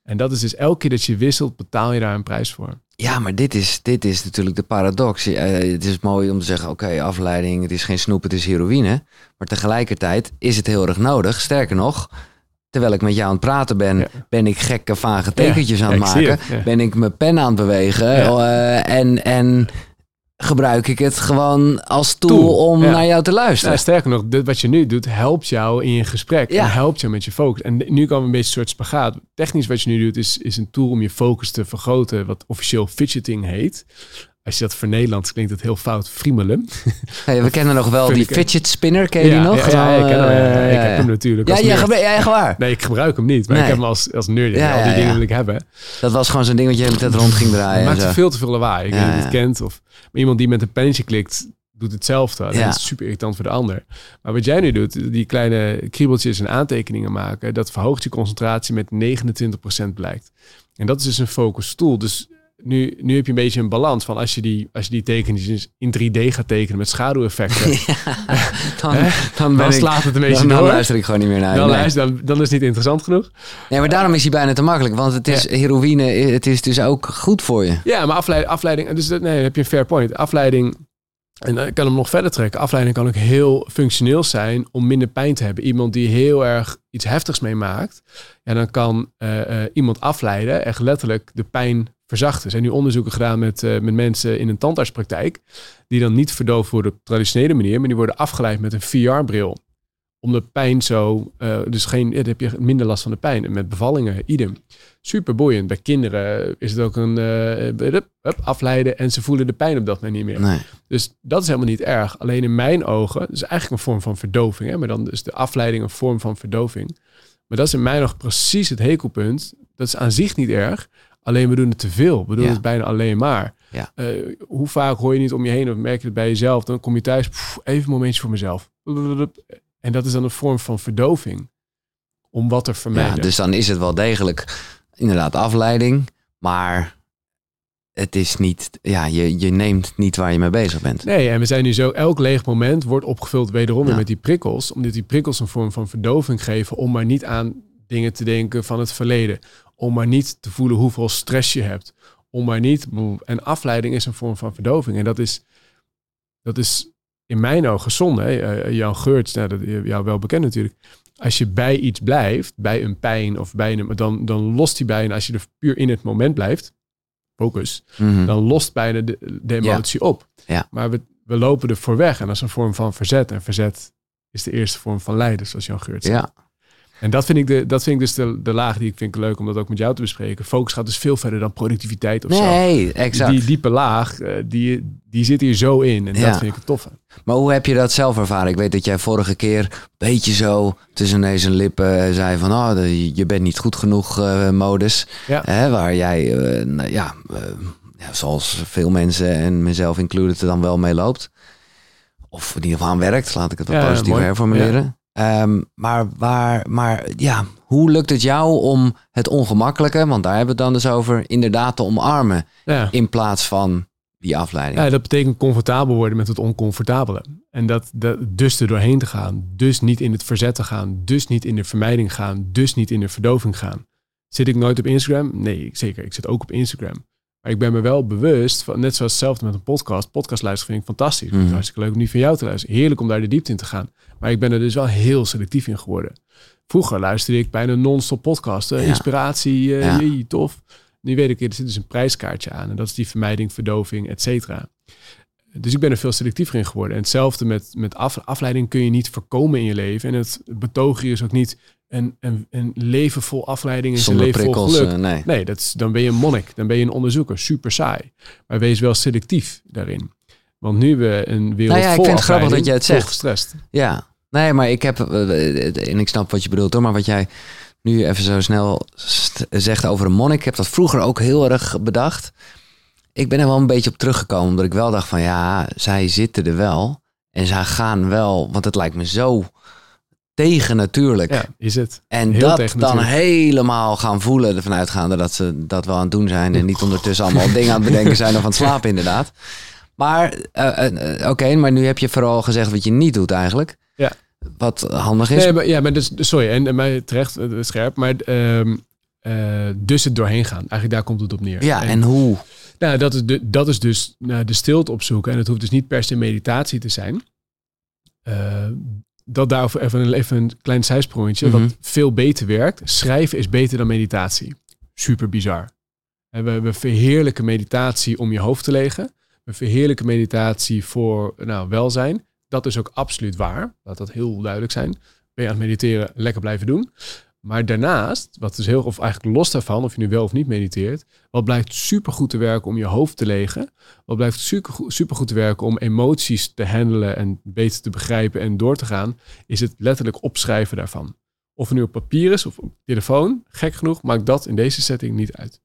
En dat is dus elke keer dat je wisselt, betaal je daar een prijs voor. Ja, maar dit is, dit is natuurlijk de paradox. Uh, het is mooi om te zeggen, oké, afleiding, het is geen snoep, het is heroïne. Maar tegelijkertijd is het heel erg nodig. Sterker nog, terwijl ik met jou aan het praten ben, ja. ben ik gekke vage tekentjes ja, aan het maken. Ben ik mijn pen aan het bewegen. Uh, en, en gebruik ik het gewoon als tool, tool. om ja. naar jou te luisteren. Ja, sterker nog, dit, wat je nu doet, helpt jou in je gesprek. Ja. En helpt jou met je focus. En nu kan we een beetje een soort spagaat. Technisch wat je nu doet, is, is een tool om je focus te vergroten, wat officieel fidgeting heet. Als je dat voor Nederlands klinkt het heel fout, friemelen. Hey, we [laughs] kennen nog wel die fidget spinner, ken je die nog? Ja, ja, ik ken hem, ja, ik heb hem natuurlijk. Ja, jij gebruikt waar? Nee, ik gebruik hem niet, maar nee. ik heb hem als, als nerd. al die dingen wil ik hebben. Dat was gewoon zo'n ding wat je met het rond ging draaien. Het maakt veel te veel lawaai. Ik weet niet of je het kent. Of maar iemand die met een pennetje klikt, doet hetzelfde. Dat is super irritant voor de ander. Maar wat jij nu doet, die kleine kriebeltjes en aantekeningen maken, dat verhoogt je concentratie met 29% blijkt. En dat is dus een focus tool. Dus nu, nu heb je een beetje een balans van als je die, als je die tekeningen in 3D gaat tekenen met schaduweffecten. [laughs] Ja, [laughs] dan, dan, dan slaat het een beetje dan, door. Luister ik gewoon niet meer naar. Dan, nee. luister, dan, dan is het niet interessant genoeg. Nee, maar daarom is hij bijna te makkelijk. Want het is ja. heroïne, het is dus ook goed voor je. Ja, maar afleiding, afleiding dus nee, dan heb je een fair point. Afleiding, en ik kan hem nog verder trekken. Afleiding kan ook heel functioneel zijn om minder pijn te hebben. Iemand die heel erg iets heftigs meemaakt. Ja, dan kan uh, uh, iemand afleiden, echt letterlijk de pijn verzachten. Er zijn nu onderzoeken gedaan met, uh, met mensen in een tandartspraktijk. Die dan niet verdoofd worden op traditionele manier. Maar die worden afgeleid met een VR-bril. Om de pijn zo, uh, dus geen, dan heb je minder last van de pijn. En met bevallingen, idem. Super boeiend. Bij kinderen is het ook een uh, up, up, afleiden en ze voelen de pijn op dat moment niet meer. Nee. Dus dat is helemaal niet erg. Alleen in mijn ogen, is eigenlijk een vorm van verdoving. Hè? Maar dan is de afleiding een vorm van verdoving. Maar dat is in mijn ogen precies het hekelpunt. Dat is aan zich niet erg. Alleen we doen het te veel. We doen Ja. het bijna alleen maar. Ja. Eh, hoe vaak hoor je niet om je heen of merk je het bij jezelf? Dan kom je thuis, pff, even een momentje voor mezelf. En dat is dan een vorm van verdoving. Om wat te Ja, vermijden. dus dan is het wel degelijk inderdaad afleiding. Maar het is niet, ja, je, je neemt niet waar je mee bezig bent. Nee, en we zijn nu zo, elk leeg moment wordt opgevuld wederom weer Ja. met die prikkels. Omdat die prikkels een vorm van verdoving geven om maar niet aan dingen te denken van het verleden. Om maar niet te voelen hoeveel stress je hebt. Om maar niet. En afleiding is een vorm van verdoving. En dat is, dat is in mijn ogen zonde. Hè? Eh, Jan Geurts, nou, dat is jou wel bekend natuurlijk. Als je bij iets blijft, bij een pijn of bij een, dan, dan lost die bijna, als je er puur in het moment blijft, focus, Mhm. dan lost bijna de, de emotie op. Ja. Maar we, we lopen er voor weg en dat is een vorm van verzet. En verzet is de eerste vorm van lijden, zoals Jan Geurt zegt. Ja, En dat vind ik, de, dat vind ik dus de, de laag die ik vind leuk om dat ook met jou te bespreken. Focus gaat dus veel verder dan productiviteit of zo. nee, exact. Die diepe laag, eh, die, die zit hier zo in. En Ja. dat vind ik het toffe. Maar hoe heb je dat zelf ervaren? Ik weet dat jij vorige keer een beetje zo tussen neus en lippen eh, zei van... Oh, je bent niet goed genoeg eh, modus. Ja. Hè, waar jij, nou, ja, ja, zoals veel mensen en mezelf included er dan wel mee loopt. Of in ieder geval aan werkt, laat ik het wat mooi. herformuleren. Ehm, maar, waar, maar ja, hoe lukt het jou om het ongemakkelijke, want daar hebben we het dan dus over, inderdaad te omarmen Ja. in plaats van die afleiding? Ja, dat betekent comfortabel worden met het oncomfortabele. En dat, dat dus er doorheen te gaan. Dus niet in het verzet te gaan. Dus niet in de vermijding gaan. Dus niet in de verdoving gaan. Zit ik nooit op Instagram? Nee, zeker. Ik zit ook op Instagram. Maar ik ben me wel bewust, van, net zoals hetzelfde met een podcast. Podcast luisteren vind ik fantastisch. Het Mhm. hartstikke leuk om nu van jou te luisteren. Heerlijk om daar de diepte in te gaan. Maar ik ben er dus wel heel selectief in geworden. Vroeger luisterde ik bijna non-stop podcasten. Ja. Inspiratie, Ja. jee, tof. Nu weet ik, er zit dus een prijskaartje aan. En dat is die vermijding, verdoving, et cetera. Dus ik ben er veel selectiever in geworden. En hetzelfde met, met af, afleiding kun je niet voorkomen in je leven. En het betoog hier is ook niet een, een, een leven vol afleiding is een leven vol prikkels, geluk. eh, nee. Nee, dat is, dan ben je een monnik. Dan ben je een onderzoeker. Super saai. Maar wees wel selectief daarin. Want nu we een wereld Nou ja, ik vol vind het grappig dat je het vol zegt. gestrest. Ja, nee, maar ik heb, eh, en ik snap wat je bedoelt hoor, maar wat jij nu even zo snel zegt over een monnik, ik heb dat vroeger ook heel erg bedacht. Ik ben er wel een beetje op teruggekomen, omdat ik wel dacht van ja, zij zitten er wel en zij gaan wel, want het lijkt me zo tegen natuurlijk. Ja, is het. En Heel dat dan natuurlijk. helemaal gaan voelen, ervan uitgaande dat ze dat wel aan het doen zijn. En niet ondertussen allemaal dingen aan het bedenken zijn of aan het [laughs] slapen, inderdaad. Maar, eh, eh, eh, oké, maar nu heb je vooral gezegd wat je niet doet eigenlijk. Ja. Wat handig is. Nee, maar, ja, maar dus, sorry, en, en mij terecht scherp, maar ehm, eh, dus het doorheen gaan. Eigenlijk daar komt het op neer. ja, en hoe? Nou, dat is, de, dat is dus nou, de stilte opzoeken. En het hoeft dus niet per se meditatie te zijn. Dat daarover even een, even een klein zijsprongetje. Mhm. Wat veel beter werkt. Schrijven is beter dan meditatie. Super bizar. En we, we verheerlijken meditatie om je hoofd te legen. We verheerlijken meditatie voor nou, welzijn. Dat is ook absoluut waar. Laat dat heel duidelijk zijn. Ben je aan het mediteren, lekker blijven doen. Maar daarnaast, wat dus heel, of eigenlijk los daarvan, of je nu wel of niet mediteert, wat blijft supergoed te werken om je hoofd te legen. Wat blijft supergoed, supergoed te werken om emoties te handelen en beter te begrijpen en door te gaan, is het letterlijk opschrijven daarvan. Of het nu op papier is of op telefoon, gek genoeg, maakt dat in deze setting niet uit.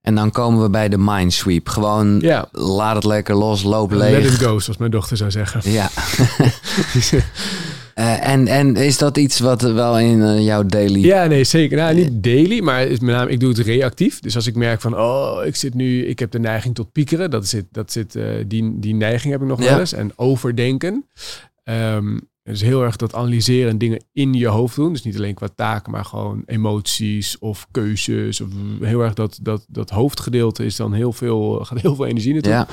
En dan komen we bij de mindsweep. Gewoon Ja, laat het lekker los, loop let leeg. it go, zoals mijn dochter zou zeggen. Ja. [laughs] [laughs] Eh, en, en is dat iets wat wel in eh, jouw daily... Ja, nee, zeker. Nou, niet daily, maar is met name, ik doe het reactief. Dus als ik merk van, oh, ik zit nu, ik heb de neiging tot piekeren. Dat zit, dat zit, eh, die, die neiging heb ik nog Ja. wel eens. En overdenken. Ehm dus heel erg dat analyseren en dingen in je hoofd doen. Dus niet alleen qua taken, maar gewoon emoties of keuzes. Of heel erg dat, dat, dat hoofdgedeelte is dan heel veel, gaat heel veel energie naartoe. Ja.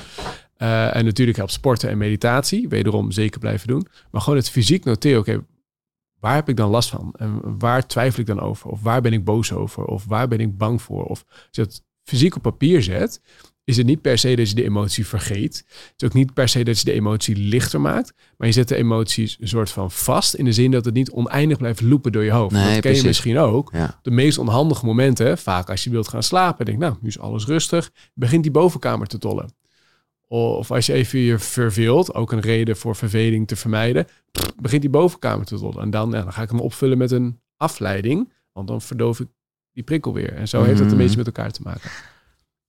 Eh, en natuurlijk helpt sporten en meditatie. Wederom zeker blijven doen. Maar gewoon het fysiek noteren. Oké, waar heb ik dan last van? En waar twijfel ik dan over? Of waar ben ik boos over? Of waar ben ik bang voor? Of als je het fysiek op papier zet, is het niet per se dat je de emotie vergeet. Het is ook niet per se dat je de emotie lichter maakt. Maar je zet de emoties een soort van vast. In de zin dat het niet oneindig blijft loepen door je hoofd. Nee, dat ken precies. je misschien ook. Ja. De meest onhandige momenten, vaak als je wilt gaan slapen, denk nou, nu is alles rustig, begint die bovenkamer te tollen. Of als je even je verveelt, ook een reden voor verveling te vermijden, begint die bovenkamer te tollen. En dan, ja, dan ga ik hem opvullen met een afleiding, want dan verdoof ik die prikkel weer. En zo heeft dat een Mhm. beetje met elkaar te maken.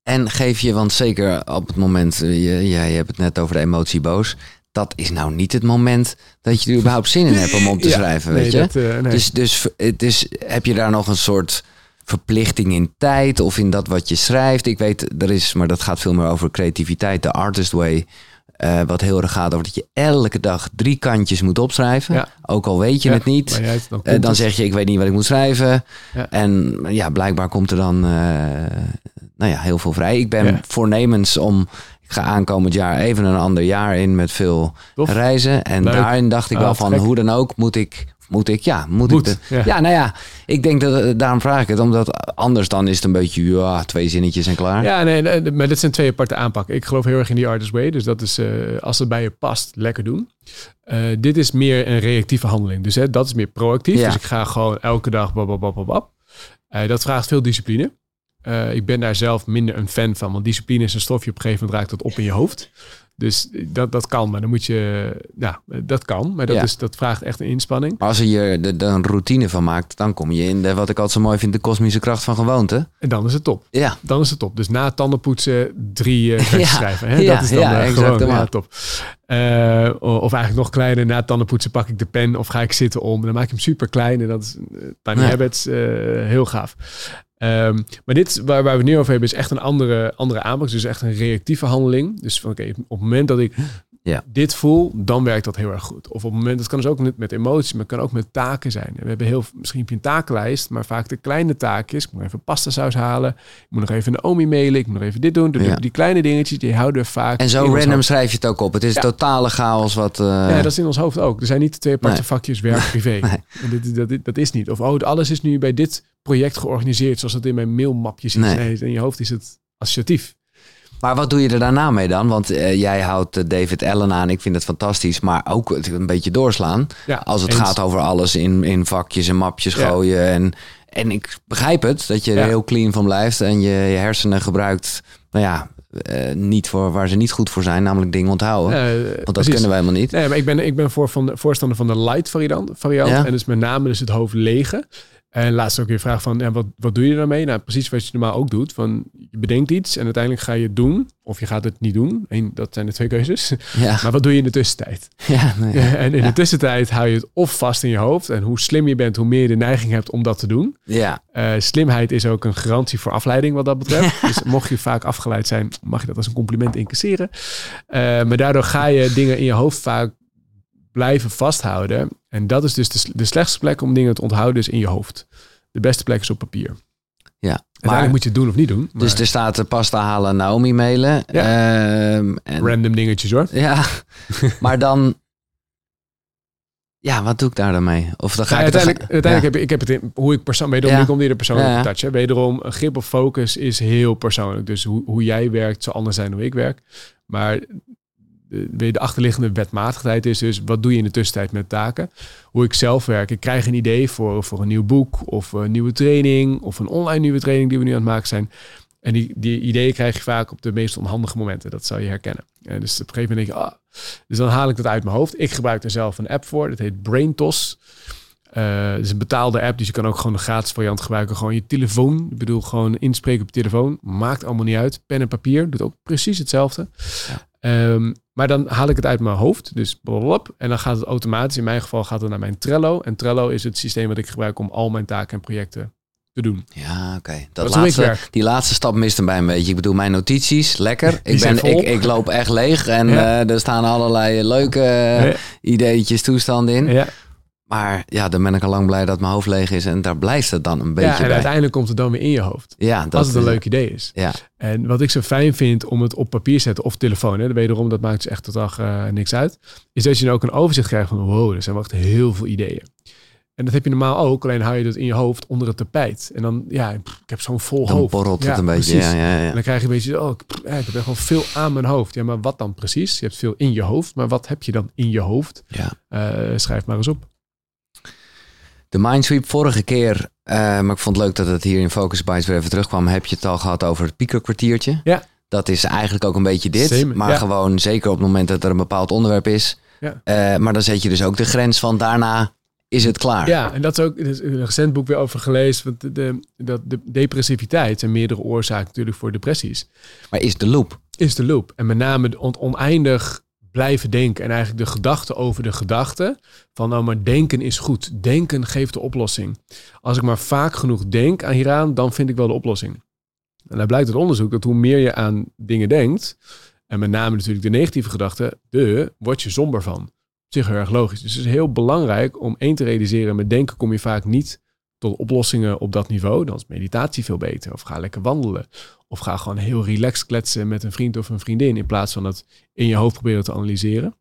En geef je, want zeker op het moment, eh, je, ja, je hebt het net over de emotie boos. Dat is nou niet het moment dat je er überhaupt zin in hebt om op te [laughs] schrijven, nee, weet je? dat, eh, nee. Dus, dus het is, heb je daar nog een soort verplichting in tijd of in dat wat je schrijft? Ik weet, er is, maar dat gaat veel meer over creativiteit, de artist way. eh, wat heel erg gaat over dat je elke dag drie kantjes moet opschrijven. Ja. Ook al weet je Ja, het niet. dan, Eh, dan zeg je, ik weet niet wat ik moet schrijven. Ja. En ja, blijkbaar komt er dan eh, nou ja, heel veel vrij. Ik ben voornemens om, ik ga aankomend jaar even een ander jaar in met veel Tof. reizen. En Leuk. daarin dacht ik Ah, wel te van, gek. hoe dan ook, moet ik, moet ik, ja, moet, Moet, ik de, ja. ja. nou ja, ik denk dat, eh, daarom vraag ik het. Omdat anders dan is het een beetje, ja, twee zinnetjes en klaar. Ja, nee, nee, maar dit zijn twee aparte aanpakken. Ik geloof heel erg in die artist way. Dus dat is, eh, als het bij je past, lekker doen. Eh, dit is meer een reactieve handeling. Dus hè, dat is meer proactief. Ja. Dus ik ga gewoon elke dag bab, bab, bab, bab, bab. Dat vraagt veel discipline. Ik ben daar zelf minder een fan van. Want discipline is een stofje. Op een gegeven moment raakt dat op in je hoofd. Dus dat, dat kan. Maar dan moet je... Ja, dat kan. Maar dat, Ja. is, dat vraagt echt een inspanning. Maar als je er een routine van maakt, dan kom je in de, wat ik altijd zo mooi vind, de kosmische kracht van gewoonte. En dan is het top. Ja, Dan is het top. Dus na tandenpoetsen drie uh, [laughs] Ja, schrijven. Hè? ja, dat is dan ja, gewoon helemaal. ja, top. Eh, of eigenlijk nog kleiner. Na tandenpoetsen pak ik de pen of ga ik zitten om. Dan maak ik hem super klein. En dat is eh, Tiny Ja. Habits. eh, heel gaaf. Ehm, maar dit waar, waar we het nu over hebben is echt een andere, andere aanpak. Dus echt een reactieve handeling. Dus van oké, op het moment dat ik Ja. dit voel, dan werkt dat heel erg goed. Of op het moment, dat kan dus ook met, met emoties, maar het kan ook met taken zijn. We hebben heel, misschien heb je een takenlijst, maar vaak de kleine taakjes. Ik moet even pasta saus halen. Ik moet nog even een omi mailen. Ik moet nog even dit doen. Die, Ja. die kleine dingetjes, die houden vaak en zo random schrijf je het ook op. Het is Ja. totale chaos wat... eh, Ja, dat is in ons hoofd ook. Er zijn niet twee aparte Nee. vakjes werk privé. Nee. En dit, dat, dat, dat is niet. Of oh, alles is nu bij dit project georganiseerd zoals het in mijn mailmapje zit. Nee. in je hoofd is het associatief. Maar wat doe je er daarna mee dan? Want eh, jij houdt eh, David Allen aan. Ik vind het fantastisch. Maar ook een beetje doorslaan. Ja, Als het eens. gaat over alles in, in vakjes en mapjes Ja. gooien. En, en ik begrijp het. Dat je er heel clean van blijft. En je, je hersenen gebruikt. Nou ja, eh, niet voor waar ze niet goed voor zijn. Namelijk dingen onthouden. Want dat precies. kunnen wij helemaal niet. Nee, maar ik ben, ik ben voor van de, voorstander van de light variant. variant Ja. En dus met name dus het hoofd legen. En laatst ook weer vraag van, wat, wat doe je daarmee? Nou, precies wat je normaal ook doet. Van, je bedenkt iets en uiteindelijk ga je het doen. Of je gaat het niet doen. Eén, dat zijn de twee keuzes. Ja. [laughs] Maar wat doe je in de tussentijd? [laughs] Ja, nee. En in de tussentijd hou je het of vast in je hoofd. En hoe slim je bent, hoe meer je de neiging hebt om dat te doen. ja. Eh, slimheid is ook een garantie voor afleiding wat dat betreft. [laughs] dus mocht je vaak afgeleid zijn, mag je dat als een compliment incasseren. Eh, maar daardoor ga je dingen in je hoofd vaak blijven vasthouden. En dat is dus de, de slechtste plek om dingen te onthouden, is in je hoofd. De beste plek is op papier. Ja, maar, moet je het doen of niet doen. Maar dus er staat eh, pasta halen, Naomi mailen. Ehm, en, random dingetjes hoor. ja, [laughs] maar dan... Ja, wat doe ik daar dan mee? Of dan ga Nou, ik... uiteindelijk uiteindelijk ja. heb ik, ik heb het in, hoe ik persoon, wederom Ja. nu komt ieder persoonlijk Ja, ja. touch. Hè. Wederom, een grip of focus is heel persoonlijk. Dus hoe, hoe jij werkt zal anders zijn dan hoe ik werk. Maar de, de achterliggende wetmatigheid is dus, wat doe je in de tussentijd met taken? Hoe ik zelf werk. Ik krijg een idee voor, voor een nieuw boek of een nieuwe training of een online nieuwe training die we nu aan het maken zijn. En die, die ideeën krijg je vaak op de meest onhandige momenten. Dat zal je herkennen. En dus op een gegeven moment denk je, ah, dus dan haal ik dat uit mijn hoofd. Ik gebruik er zelf een app voor. Dat heet BrainTos. Eh het is een betaalde app, dus je kan ook gewoon de gratis variant gebruiken. Gewoon je telefoon. Ik bedoel, gewoon inspreken op je telefoon. Maakt allemaal niet uit. Pen en papier doet ook precies hetzelfde. Ehm, maar dan haal ik het uit mijn hoofd. Dus blablabla. En dan gaat het automatisch. In mijn geval gaat het naar mijn Trello. En Trello is het systeem wat ik gebruik om al mijn taken en projecten te doen. Ja, oké. Dat laatste, die laatste stap mist hem bij een beetje. Ik bedoel, mijn notities, lekker. [laughs] Ik, ben, ik, ik loop echt leeg en Ja. eh, er staan allerlei leuke eh, Ja. ideetjes, toestanden in. Ja, Maar ja, dan ben ik al lang blij dat mijn hoofd leeg is en daar blijft het dan een beetje ja en bij. uiteindelijk komt het dan weer in je hoofd. Ja, dat als het een leuk idee is. Ja, En wat ik zo fijn vind om het op papier te zetten of telefoon, hè, wederom, dat maakt dus echt totaal eh, niks uit, is dat je dan ook een overzicht krijgt van wow, er zijn wel echt heel veel ideeën. En dat heb je normaal ook, alleen hou je dat in je hoofd onder het tapijt. En dan, ja, pff, ik heb zo'n vol dan hoofd. borrelt Ja, het een beetje. precies. Ja, ja, ja. En dan krijg je een beetje, oh, ik heb echt wel veel aan mijn hoofd. Ja, maar wat dan precies? Je hebt veel in je hoofd, maar wat heb je dan in je hoofd? Ja. Eh, schrijf maar eens op. De Mindsweep vorige keer, eh, maar ik vond het leuk dat het hier in Focus Bites weer even terugkwam. Heb je het al gehad over het piekerkwartiertje? Ja. Dat is eigenlijk ook een beetje dit. Same, maar ja. gewoon zeker op het moment dat er een bepaald onderwerp is. Ja. Eh, maar dan zet je dus ook de grens van daarna is het klaar. Ja, en dat is ook er is een recent boek weer over gelezen. Want de, de, dat de depressiviteit zijn meerdere oorzaken natuurlijk voor depressies. Maar is de loop? is de loop. En met name de on- oneindig blijven denken. En eigenlijk de gedachte over de gedachte. Van nou, maar denken is goed. Denken geeft de oplossing. Als ik maar vaak genoeg denk aan hieraan, dan vind ik wel de oplossing. En daar blijkt uit onderzoek dat hoe meer je aan dingen denkt, en met name natuurlijk de negatieve gedachten, de, word je somber van. Zich heel erg logisch. Dus het is heel belangrijk om één te realiseren. Met denken kom je vaak niet tot oplossingen op dat niveau. Dan is meditatie veel beter. Of ga lekker wandelen. Of ga gewoon heel relaxed kletsen met een vriend of een vriendin. In plaats van het in je hoofd proberen te analyseren.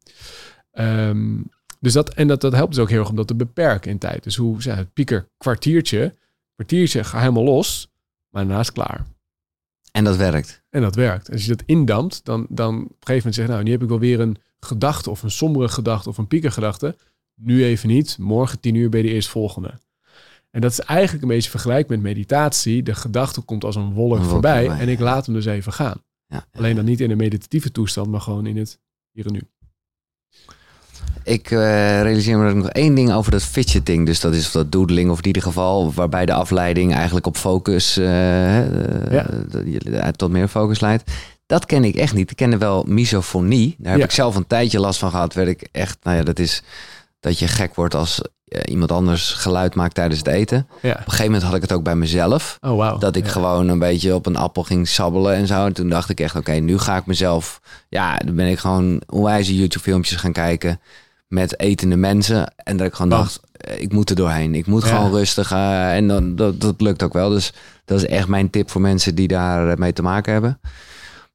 Ehm, dus dat, en dat, dat helpt dus ook heel erg om dat te beperken in tijd. Dus hoe zeg, het pieker kwartiertje. Kwartiertje, ga helemaal los. Maar daarnaast klaar. En dat werkt. En dat werkt. Als je dat indampt, dan, dan op een gegeven moment zeg je, nou, nu heb ik wel weer een gedachte of een sombere gedachte of een piekergedachte. Nu even niet. Morgen tien uur bij de eerstvolgende. En dat is eigenlijk een beetje vergelijkbaar met meditatie. De gedachte komt als een wolk Een wolk voorbij voorbij, en ik laat hem dus even gaan. Ja. Alleen dan niet in een meditatieve toestand, maar gewoon in het hier en nu. Ik eh, realiseer me dat ik nog één ding over dat fidgeting. Dus dat is dat doodling of in ieder geval waarbij de afleiding eigenlijk op focus eh, Ja. eh, tot meer focus leidt. Dat ken ik echt niet. Ik kende wel misofonie. Daar heb Ja. ik zelf een tijdje last van gehad. Werd ik echt, nou ja, dat is dat je gek wordt als iemand anders geluid maakt tijdens het eten. Op Ja. een gegeven moment had ik het ook bij mezelf. Oh, wauw. Dat ik Ja. gewoon een beetje op een appel ging sabbelen en zo. En toen dacht ik echt, oké, nu ga ik mezelf... Ja, dan ben ik gewoon onwijze YouTube-filmpjes gaan kijken met etende mensen. En dat ik gewoon dacht, eh, ik moet er doorheen. Ik moet Ja. gewoon rustig. eh, en dan, dat, dat lukt ook wel. Dus dat is echt mijn tip voor mensen die daar eh, mee te maken hebben.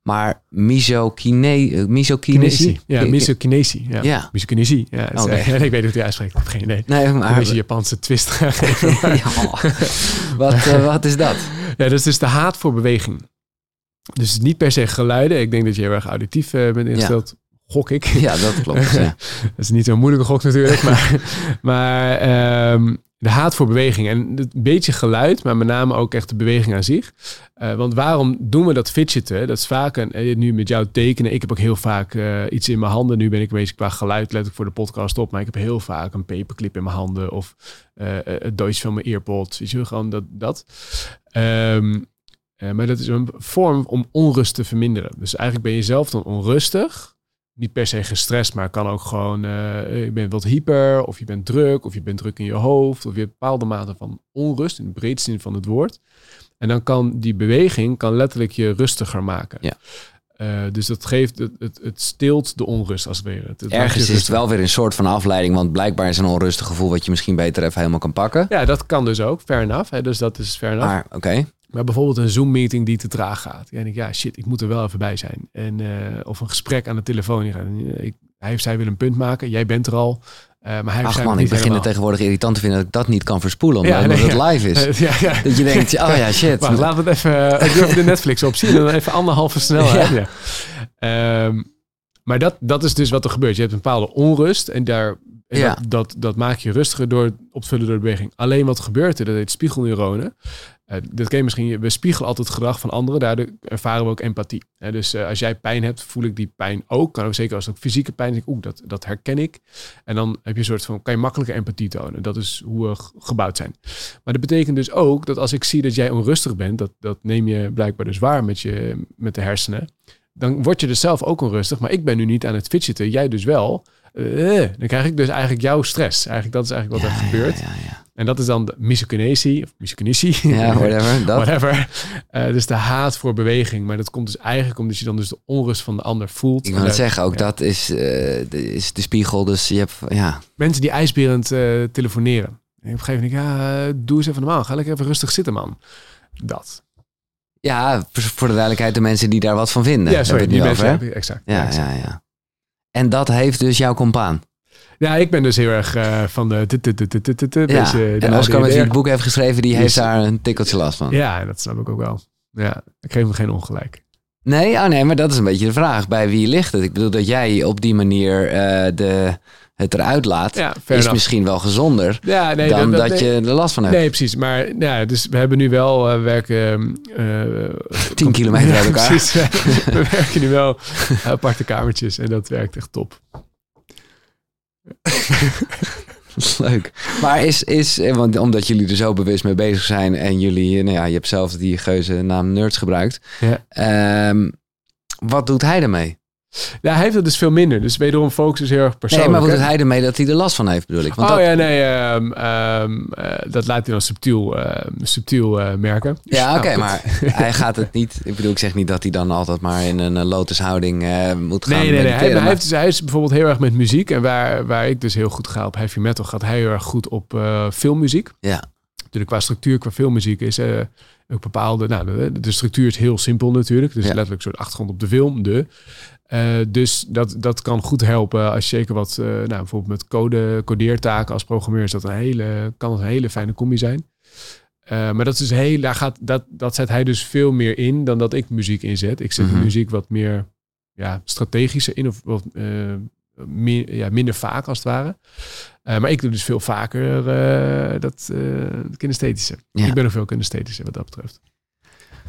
Maar misokine, eh, misokinesie? Kinesie. Ja, misokinesie. Ja. Ja. Misokinesie. Ja, ja, [laughs] ik weet niet hoe het uitspreekt. Ik heb geen idee. Nee, Een maar... beetje Japanse twist [laughs] [laughs] Ja. wat, eh, wat is dat? Ja, dat is dus de haat voor beweging. Dus niet per se geluiden. Ik denk dat je heel erg auditief eh, bent ingesteld. Gok ik. Ja, dat klopt. Ja. Dat is niet zo'n moeilijke gok natuurlijk. Maar, maar ehm, de haat voor beweging. En een beetje geluid, maar met name ook echt de beweging aan zich. Uh, want waarom doen we dat fidgeten? Dat is vaak, een, eh, nu met jou tekenen. Ik heb ook heel vaak uh, iets in mijn handen. Nu ben ik bezig qua geluid, let ik voor de podcast op. Maar ik heb heel vaak een paperclip in mijn handen. Of het Deutsch van mijn earpod. Weet je, gewoon dat. dat. Um, maar dat is een vorm om onrust te verminderen. Dus eigenlijk ben je zelf dan onrustig niet per se gestrest, maar kan ook gewoon, uh, je bent wat hyper, of je bent druk, of je bent druk in je hoofd, of je hebt bepaalde mate van onrust, in de breedste zin van het woord. En dan kan die beweging kan letterlijk je rustiger maken. Ja. Uh, dus dat geeft, het, het, het stilt de onrust als het ware. Het, Ergens is het wel weer een soort van afleiding, want blijkbaar is een onrustig gevoel wat je misschien beter even helemaal kan pakken. Ja, dat kan dus ook, fair enough. Hè, dus dat is fair enough. Maar, oké. Maar bijvoorbeeld een Zoom-meeting die te traag gaat. Ja, en ik, ja, shit, ik moet er wel even bij zijn. En, uh, of een gesprek aan de telefoon. Ik, hij of zij wil een punt maken. Jij bent er al. Uh, maar hij Ach man, ik begin het tegenwoordig irritant te vinden dat ik dat niet kan verspoelen. Omdat, ja, nee, het live is. [laughs] ja. Dat je denkt, oh ja, shit. [laughs] Laten we het even... Ik durf de Netflix opzien en dan even anderhalve snelheid. [laughs] Ja. Um, maar dat, dat is dus wat er gebeurt. Je hebt een bepaalde onrust en daar en ja. dat, dat, dat maak je rustiger door op te vullen door de beweging. Alleen wat gebeurt er, dat heet spiegelneuronen. Uh, dat ken je misschien, we spiegelen altijd het gedrag van anderen, daardoor ervaren we ook empathie. Uh, dus uh, als jij pijn hebt, voel ik die pijn ook. Kan ook zeker als het ook fysieke pijn is, oeh, dat, dat herken ik. En dan heb je een soort van, kan je makkelijker empathie tonen. Dat is hoe we gebouwd zijn. Maar dat betekent dus ook dat als ik zie dat jij onrustig bent, dat, dat neem je blijkbaar dus waar met, je, met de hersenen. Dan word je dus zelf ook onrustig, maar ik ben nu niet aan het fidgeten, jij dus wel. Dan krijg ik dus eigenlijk jouw stress. Eigenlijk dat is eigenlijk wat ja, er gebeurt. Ja, ja, en dat is dan de misokinesie, of misokinesie. Ja, [laughs] whatever. Dat. whatever. Uh, dus de haat voor beweging. Maar dat komt dus eigenlijk omdat je dan dus de onrust van de ander voelt. Ik wil het zeggen, ook dat is, uh, de, is de spiegel. Dus je hebt, ja. Mensen die ijsberend uh, telefoneren. En op een gegeven moment, ja, doe eens even normaal. Ga lekker even rustig zitten, man. Dat. Ja, voor de duidelijkheid, de mensen die daar wat van vinden. Ja, sorry, die mensen, exact. Ja, exact. ja, ja. En dat heeft dus jouw compaan. Ja, ik ben dus heel erg uh, van de... Ja, en Oscar met wie het boek heeft geschreven, die heeft daar een tikkeltje last van. Ja, dat snap ik ook wel. Ja, ik geef hem geen ongelijk. Nee, oh nee, maar dat is een beetje de vraag. Bij wie ligt het? Ik bedoel dat jij op die manier uh, de, het eruit laat, ja, is enough. misschien wel gezonder ja, nee, dan dat, dat, dat, je er last van hebt. Nee, precies. Maar ja, dus we hebben nu wel uh, werken... [laughs] Uh, 10 kilometer uit [laughs] elkaar. Precies, we, [laughs] we werken nu wel aparte kamertjes en dat werkt echt top. [laughs] Leuk. Maar is, is want omdat jullie er zo bewust mee bezig zijn en jullie, nou ja, je hebt zelf die geuze naam Nerds gebruikt. Ja. Um, wat doet hij ermee? Ja, hij heeft het dus veel minder. Dus wederom focus is heel erg persoonlijk. Nee, maar wat doet hij ermee dat hij er last van heeft, bedoel ik? Want oh dat, ja, nee, um, um, uh, dat laat hij dan subtiel, uh, subtiel uh, merken. Ja, oké, Nou, maar [laughs] hij gaat het niet... Ik bedoel, ik zeg niet dat hij dan altijd maar in een lotushouding moet gaan Nee, nee, nee. Hij, hij, heeft dus, hij is bijvoorbeeld heel erg met muziek. En waar, waar ik dus heel goed ga op heavy metal, gaat hij heel erg goed op filmmuziek. Ja. Natuurlijk qua structuur, qua filmmuziek is ook bepaalde... Nou, de, de structuur is heel simpel natuurlijk. Dus Ja. letterlijk een soort achtergrond op de film, de... Uh, dus dat, dat kan goed helpen als je zeker wat, uh, nou, bijvoorbeeld met code, codeertaken als programmeur is dat een hele, kan het een hele fijne combi zijn. Uh, maar dat is dus heel, daar gaat, dat, dat zet hij dus veel meer in dan dat ik muziek inzet. Ik zet Mhm. muziek wat meer ja, strategischer in of wat meer, ja, minder vaak als het ware. Maar ik doe dus veel vaker dat kinesthetische. Ja. Ik ben nog veel kinesthetischer wat dat betreft.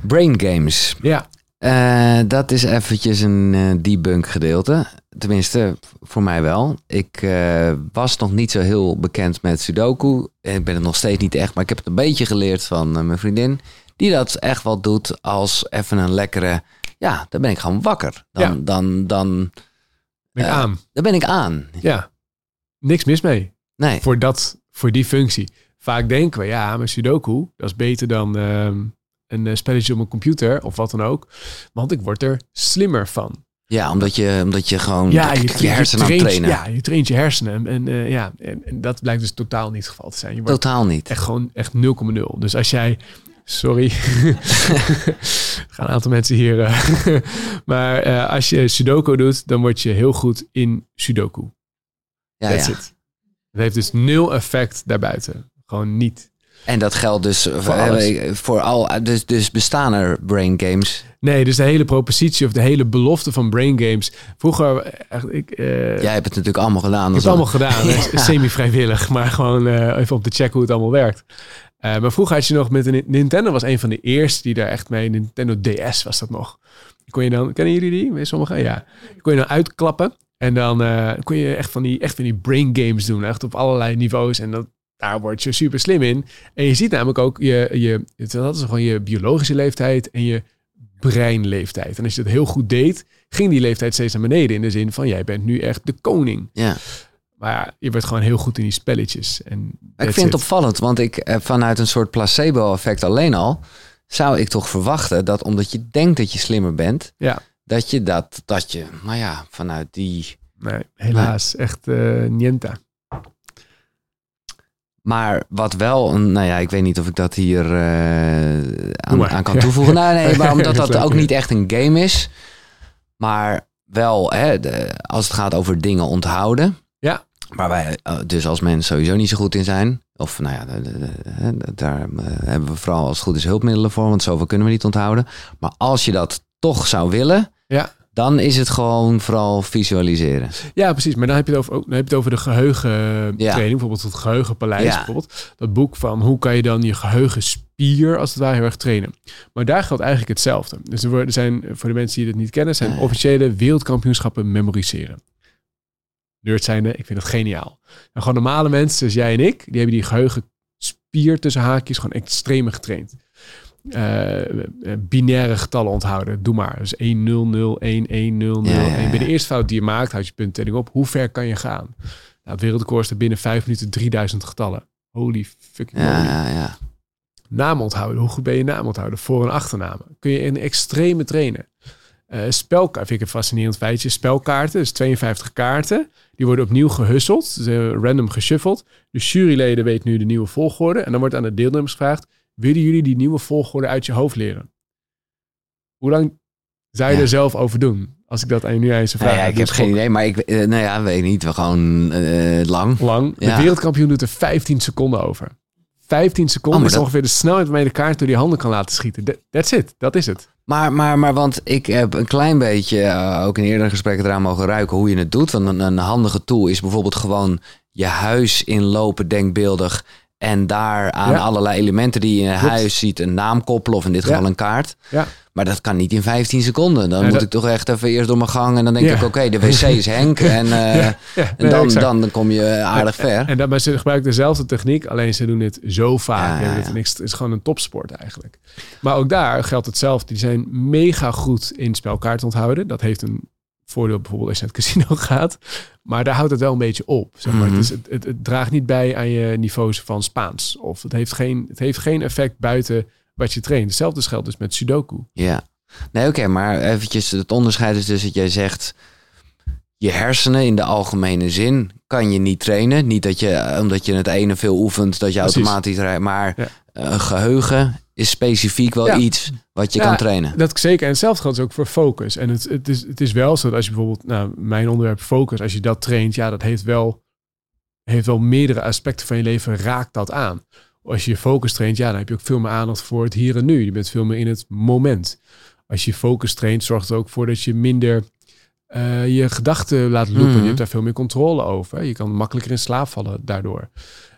Brain games. Ja, Eh, dat is eventjes een eh, debunk gedeelte. Tenminste, voor mij wel. Ik eh, was nog niet zo heel bekend met Sudoku. Ik ben het nog steeds niet echt, maar ik heb het een beetje geleerd van mijn vriendin. Die dat echt wel doet als even een lekkere... Ja, dan ben ik gewoon wakker. Dan, Ja. dan, dan, ben ik aan. dan ben ik aan. Ja, niks mis mee. Nee, voor, dat, voor die functie. Vaak denken we, ja, maar Sudoku, dat is beter dan ehm, een eh, spelletje op een computer of wat dan ook. Want ik word er slimmer van. ja, omdat je, omdat je gewoon Ja, je, je, hersenen aan het trainen. Ja, je traint je hersenen. En, en, eh, ja, en, en dat blijkt dus totaal niet het geval te zijn. Je wordt Totaal niet. echt gewoon echt 0,0. Dus als jij... Sorry. [laughs] gaan een aantal mensen hier... eh, [laughs] maar als je Sudoku doet, dan word je heel goed in Sudoku. Ja, That's ja. it. Het heeft dus nul effect daarbuiten. Gewoon niet. En dat geldt dus voor, eh, voor al. Dus, dus bestaan er brain games Nee, dus de hele propositie of de hele belofte van brain games. Vroeger, echt, ik... eh, Jij hebt het natuurlijk allemaal gedaan. ik heb het allemaal gedaan. [laughs] Semi-vrijwillig, maar gewoon eh, even om te checken hoe het allemaal werkt. Eh, maar vroeger had je nog met een Nintendo was een van de eerste die daar echt mee. Nintendo DS was dat nog. Kon je dan, kennen jullie die? Weet Sommigen? Ja. Kon je dan uitklappen en dan eh, kon je echt van die echt van die brain games doen, echt op allerlei niveaus en dat daar word je super slim in. En je ziet namelijk ook je, je dat is gewoon je biologische leeftijd en je breinleeftijd. En als je dat heel goed deed, ging die leeftijd steeds naar beneden in de zin van jij bent nu echt de koning. Ja. Maar ja, je werd gewoon heel goed in die spelletjes. En Ik vind het opvallend, want ik eh, vanuit een soort placebo-effect alleen al zou ik toch verwachten dat omdat je denkt dat je slimmer bent, Ja. dat je dat, dat je, nou ja, vanuit die. Nee, helaas. Echt niente. Maar wat wel, een, nou ja, ik weet niet of ik dat hier eh, aan, kan Ja. toevoegen. Nou, nee, maar [laughs] omdat Dat ook niet echt een game is, maar wel, hè, de, als het gaat over dingen onthouden. Ja. Waar wij eh, dus als mens sowieso niet zo goed in zijn. Of nou ja, daar eh, hebben we vooral als het goed is hulpmiddelen voor, want zoveel kunnen we niet onthouden. Maar als je dat toch zou willen, Ja. Dan is het gewoon vooral visualiseren. Ja, precies. Maar dan heb je het over, dan heb je het over de geheugentraining. Ja. Bijvoorbeeld het geheugenpaleis. Ja. Bijvoorbeeld. Dat boek van hoe kan je dan je geheugenspier als het ware heel erg trainen. Maar daar geldt eigenlijk hetzelfde. Dus er zijn, voor de mensen die het niet kennen, zijn officiële wereldkampioenschappen memoriseren. Nerd zijnde, ik vind het geniaal. En gewoon normale mensen, zoals jij en ik, die hebben die geheugenspier tussen haakjes gewoon extreem getraind. Eh, eh, binaire getallen onthouden. Doe maar. Dus 1, 0, 0, 1, 1, 0, 0. Ja, ja, En bij de eerste fout die je maakt, houd je punttelling op. Hoe ver kan je gaan? Nou, wereldrecord is er binnen 5 minuten 3000 getallen. Holy fucking Ja, moly. ja, ja. Naam onthouden. Hoe goed ben je naam onthouden? Voor- en achternamen. Kun je in extreme trainen. Eh spelkaart vind ik een fascinerend feitje. Spelkaarten, dus 52 kaarten. Die worden opnieuw gehusseld. Dus, eh, random geshuffeld. De juryleden weten nu de nieuwe volgorde. En dan wordt aan de deelnemers gevraagd... willen jullie die nieuwe volgorde uit je hoofd leren? Hoe lang zou je Ja. er zelf over doen? Als ik dat aan je nu eens zou Nou vragen. ja, ik heb geen idee, maar ik, eh, nou ja, weet niet. We gewoon eh, lang. lang. De wereldkampioen doet er 15 seconden over. 15 seconden Oh, is dat- ongeveer de snelheid waarmee de kaart door die handen kan laten schieten. That- That's it. Dat is het. Maar, maar, maar want ik heb een klein beetje, eh, ook in eerdere gesprekken eraan mogen ruiken hoe je het doet. Want een, een handige tool is bijvoorbeeld gewoon je huis inlopen denkbeeldig. En daar aan Ja. allerlei elementen die je in Klopt. huis ziet een naam koppelen. Of in dit geval Ja. een kaart. Ja. Maar dat kan niet in 15 seconden. Dan moet dat- ik toch echt even eerst door mijn gang. En dan denk ik, oké, de wc is Henk. [laughs] En, eh, en dan, dan, dan kom je aardig ver. En daarbij ze gebruiken dezelfde techniek, alleen ze doen dit zo vaak. Ja, Het Het is gewoon een topsport eigenlijk. Maar ook daar geldt hetzelfde. Die zijn mega goed in spelkaart onthouden. Dat heeft een voordeel bijvoorbeeld als je naar het casino [laughs] gaat. Maar daar houdt het wel een beetje op. Zeg maar. Mhm. het, is, het, het, het draagt niet bij aan je niveaus van Spaans. Of het heeft geen, het heeft geen effect buiten wat je traint. Hetzelfde geldt dus met Sudoku. Ja. Nee, oké, maar eventjes het onderscheid is dus dat jij zegt... je hersenen in de algemene zin kan je niet trainen. Niet dat je, omdat je het ene veel oefent, dat je Precies. automatisch rijdt. Maar Ja. een geheugen is specifiek wel Ja. iets wat je Ja, kan trainen. Dat zeker. En hetzelfde geldt dus ook voor focus. En het, het, is, het is wel zo dat als je bijvoorbeeld, nou, mijn onderwerp focus, als je dat traint, ja, dat heeft wel, heeft wel meerdere aspecten van je leven, raakt dat aan. Als je je focus traint, ja, dan heb je ook veel meer aandacht voor het hier en nu. Je bent veel meer in het moment. Als je focus traint, zorgt het ook voor dat je minder eh, je gedachten laat lopen. Mhm. Je hebt daar veel meer controle over. Je kan makkelijker in slaap vallen daardoor.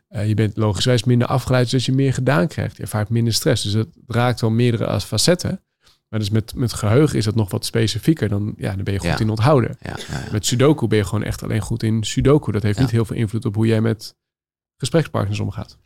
Eh, je bent logischwijs minder afgeleid, zodat je meer gedaan krijgt. Je ervaart minder stress. Dus het raakt wel meerdere facetten. Maar dus met, met geheugen is dat nog wat specifieker. Dan, ja, dan ben je goed Ja. in onthouden. Ja, ja, ja. Met Sudoku ben je gewoon echt alleen goed in Sudoku. Dat heeft niet heel veel invloed op hoe jij met gesprekspartners omgaat.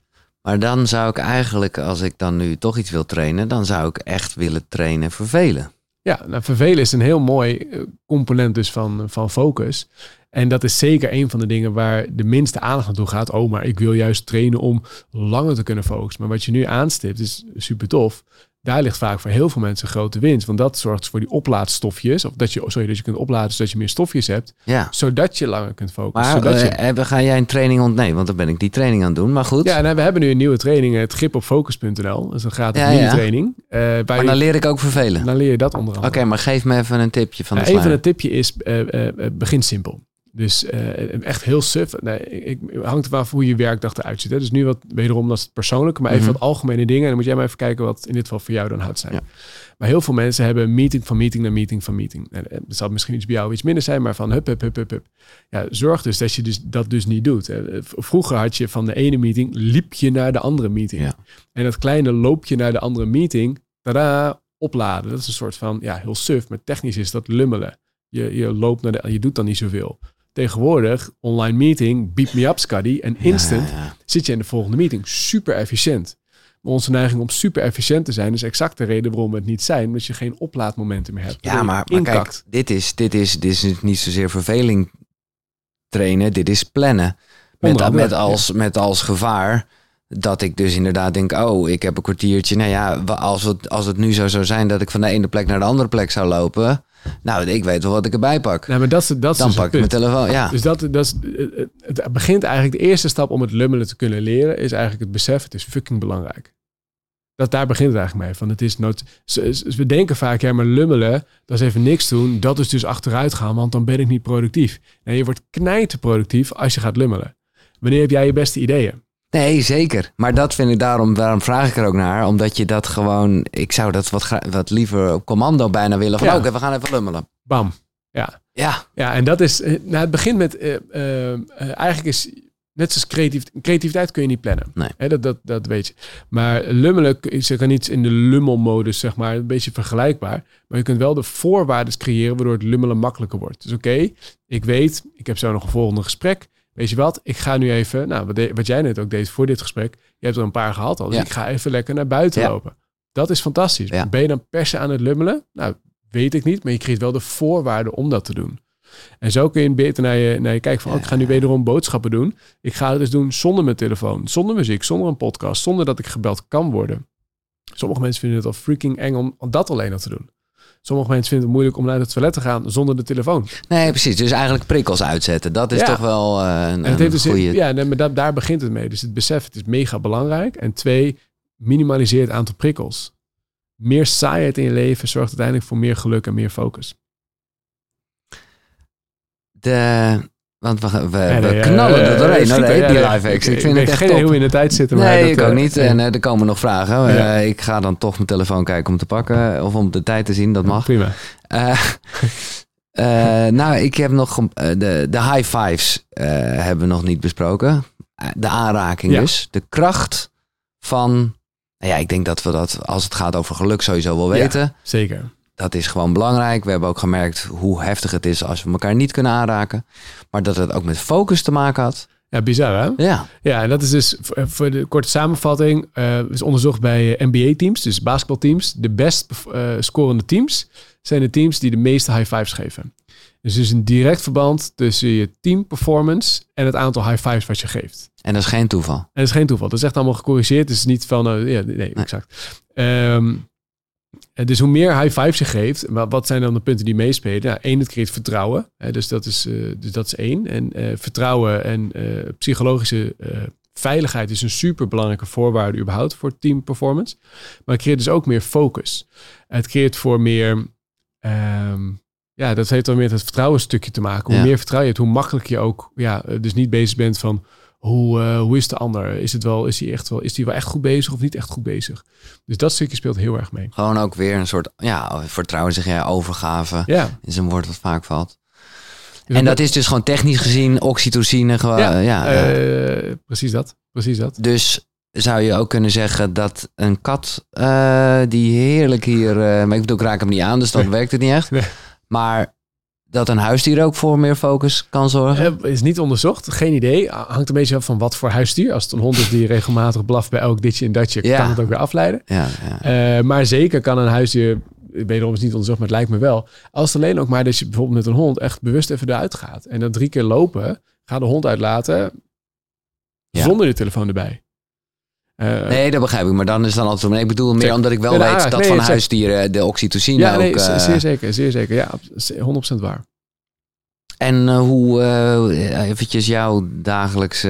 Maar dan zou ik eigenlijk, als ik dan nu toch iets wil trainen... dan zou ik echt willen trainen vervelen. Ja, nou, vervelen is een heel mooi eh, component dus van, van focus. En dat is zeker een van de dingen waar de minste aandacht naartoe gaat. Oh, maar ik wil juist trainen om langer te kunnen focussen. Maar wat je nu aanstipt is super tof. Daar ligt vaak voor heel veel mensen een grote winst. Want dat zorgt voor die oplaadstofjes. Of dat je, sorry, dat je kunt opladen zodat je meer stofjes hebt. Ja. Zodat je langer kunt focussen. Maar zodat je... eh, hebben- ga jij een training ont... Nee, want dan ben ik die training aan het doen. Maar goed. Ja, nou, we hebben nu een nieuwe training, het grip op focus.nl. Dat is een gratis Ja, mini ja. training. Eh waar maar dan leer ik ook vervelen. dan leer je dat onder Oké, andere. maar geef me even een tipje van de een van sluier. de tipje is, eh, eh, eh, begin simpel. Dus uh, echt heel suf. Nee, ik, hangt er af hoe je werkdag eruit ziet. Hè? Dus nu wat wederom, dat is het persoonlijke, maar even mm wat algemene dingen. En dan moet jij maar even kijken wat in dit geval voor jou dan houdt zijn. Maar heel veel mensen hebben meeting van meeting naar meeting van meeting. En dat zal misschien iets bij jou iets minder zijn, maar van hup, hup, hup, hup, hup. Ja, zorg dus dat je dus dat dus niet doet. Vroeger had je van de ene meeting, liep je naar de andere meeting. Ja. En dat kleine loopje naar de andere meeting, tada, opladen. Dat is een soort van, ja, heel suf, maar technisch is dat lummelen. Je, je loopt naar de, je doet dan niet zoveel. Tegenwoordig, online meeting, beep me up, Scuddy. En instant zit je in de volgende meeting. Super efficiënt. Maar onze neiging om super efficiënt te zijn is exact de reden waarom we het niet zijn. Omdat je geen oplaadmomenten meer hebt. Ja, maar, maar kijk, dit is, dit, is, dit is niet zozeer verveling trainen. Dit is plannen. Met, met, als, met als gevaar dat ik dus inderdaad denk, oh, ik heb een kwartiertje. Nou ja, als het, als het nu zo zou zijn dat ik van de ene plek naar de andere plek zou lopen. Nou, ik weet wel wat ik erbij pak. Nou, maar dat is, dat is Dan dus pak ik mijn telefoon, ja. Dus dat, dat is, het begint eigenlijk, de eerste stap om het lummelen te kunnen leren, is eigenlijk het besef, het is fucking belangrijk. Dat daar begint het eigenlijk mee. Van het is nood, we denken vaak, ja, maar lummelen, dat is even niks doen. Dat is dus achteruit gaan, want dan ben ik niet productief. En je wordt knijten productief als je gaat lummelen. Wanneer heb jij je beste ideeën? Nee, zeker. Maar dat vind ik daarom, daarom vraag ik er ook naar. Omdat je dat gewoon, ik zou dat wat, wat liever op commando bijna willen. Van, oké, we gaan even lummelen. Bam. Ja. Ja. Ja, en dat is, eh, nou, het begint met, uh, uh, eigenlijk is, net zoals creatief, creativiteit kun je niet plannen. Nee. dat, dat, dat weet je. Maar lummelen is er niet in de lummelmodus, zeg maar, een beetje vergelijkbaar. Maar je kunt wel de voorwaarden creëren waardoor het lummelen makkelijker wordt. Dus oké, ik weet, ik heb zo nog een volgende gesprek. Weet je wat, ik ga nu even, nou, wat, wat, jij net ook deed voor dit gesprek. Je hebt er een paar gehad al, dus ik ga even lekker naar buiten lopen. Dat is fantastisch. Ben je dan per se aan het lummelen? Nou, weet ik niet, maar je creëert wel de voorwaarden om dat te doen. En zo kun je beter naar je, naar je kijken van, oh, ik ga nu wederom boodschappen doen. Ik ga het dus doen zonder mijn telefoon, zonder muziek, zonder een podcast, zonder dat ik gebeld kan worden. Sommige mensen vinden het al freaking eng om dat alleen al te doen. Sommige mensen vinden het moeilijk om naar het toilet te gaan zonder de telefoon. Nee, precies. Dus eigenlijk prikkels uitzetten. Dat is toch wel uh, een, het dus goede... Ja, maar daar, daar begint het mee. Dus het besef, het is mega belangrijk. En twee, minimaliseer het aantal prikkels. Meer saaiheid in je leven zorgt uiteindelijk voor meer geluk en meer focus. De, want we, we, knallen er doorheen. Die live Ik, ik, vind het echt geen hoe we in de tijd zitten. Maar nee, ik ook niet. En er komen nog vragen. ik ga dan toch mijn telefoon kijken om te pakken. Of om de tijd te zien. Dat mag. prima. [laughs] nou, ik heb nog... de, de high fives hebben we nog niet besproken. de aanraking dus. De kracht van... Nou ja, ik denk dat we dat als het gaat over geluk sowieso wel weten. zeker dat is gewoon belangrijk. We hebben ook gemerkt hoe heftig het is als we elkaar niet kunnen aanraken. Maar dat het ook met focus te maken had. Ja, bizar hè? Ja. Ja, en dat is dus voor de korte samenvatting. Uh, is onderzocht bij eh, NBA-teams, dus basketbalteams. De best uh, scorende teams zijn de teams die de meeste high fives geven. Dus er is een direct verband tussen je team performance en het aantal high fives wat je geeft. En dat is geen toeval. En dat is geen toeval. Dat is echt allemaal gecorrigeerd. Het is niet van, uh, ja, nee, nee, exact. Um, eh, dus hoe meer high fives je geeft, wat zijn dan de punten die meespelen? Nou, één, het creëert vertrouwen. Dus dat is, eh, dus dat is één. En uh, vertrouwen en psychologische veiligheid is een super belangrijke voorwaarde überhaupt voor team performance. Maar het creëert dus ook meer focus. Het creëert voor meer. Ehm, ja, dat heeft dan meer het vertrouwensstukje te maken. Hoe meer vertrouwen je hebt, hoe makkelijk je ook, ja, dus niet bezig bent van hoe, uh, hoe is de ander? Is, het wel, is, hij echt wel, is hij wel echt goed bezig of niet echt goed bezig? Dus dat stukje speelt heel erg mee. Gewoon ook weer een soort, ja, vertrouwen zeg jij, overgave. Ja. Is een woord wat vaak valt. Dus en dat, is dus gewoon technisch gezien oxytocine. Gewoon, ja, ja, uh, precies dat. Precies dat. Dus zou je ook kunnen zeggen dat een kat uh, die heerlijk hier... maar ik bedoel, ik raak hem niet aan, dus dat werkt het niet echt. Nee. Maar dat een huisdier ook voor meer focus kan zorgen? Uh, is niet onderzocht, geen idee. Hangt een beetje af van wat voor huisdier. Als het een hond is die regelmatig blaft bij elk ditje en datje, kan het ook weer afleiden. Ja, ja. Uh, maar zeker kan een huisdier, wederom is niet onderzocht, maar het lijkt me wel. Als het alleen ook maar dat je bijvoorbeeld met een hond echt bewust even eruit gaat. En dan drie keer lopen, ga de hond uitlaten zonder de telefoon erbij. Uh, nee, dat begrijp ik. Maar dan is dan altijd... Nee, ik bedoel meer omdat ik wel weet dat van huisdieren de oxytocine ja, ook... Nee, uh, zeer zeker, zeer zeker. Ja, 100% waar. En uh, hoe, eventjes jouw dagelijks...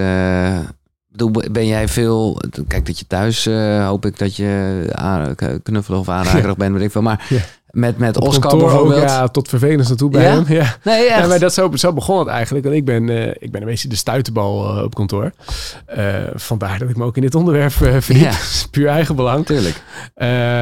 ben jij veel... Kijk, dat je thuis hoop ik dat je knuffelig of [laughs] aanrakerig bent, weet ik veel. Maar Met, met Op Oscar kantoor ook, ja, tot vervelend naartoe bij Ja? hem. Ja. Nee, echt. Ja, maar dat zo, zo begon het eigenlijk. En ik ben, eh, ik ben een beetje de stuiterbal eh, op kantoor. Eh, vandaar dat ik me ook in dit onderwerp verdiep. Ja. [laughs] Puur eigen belang. Tuurlijk.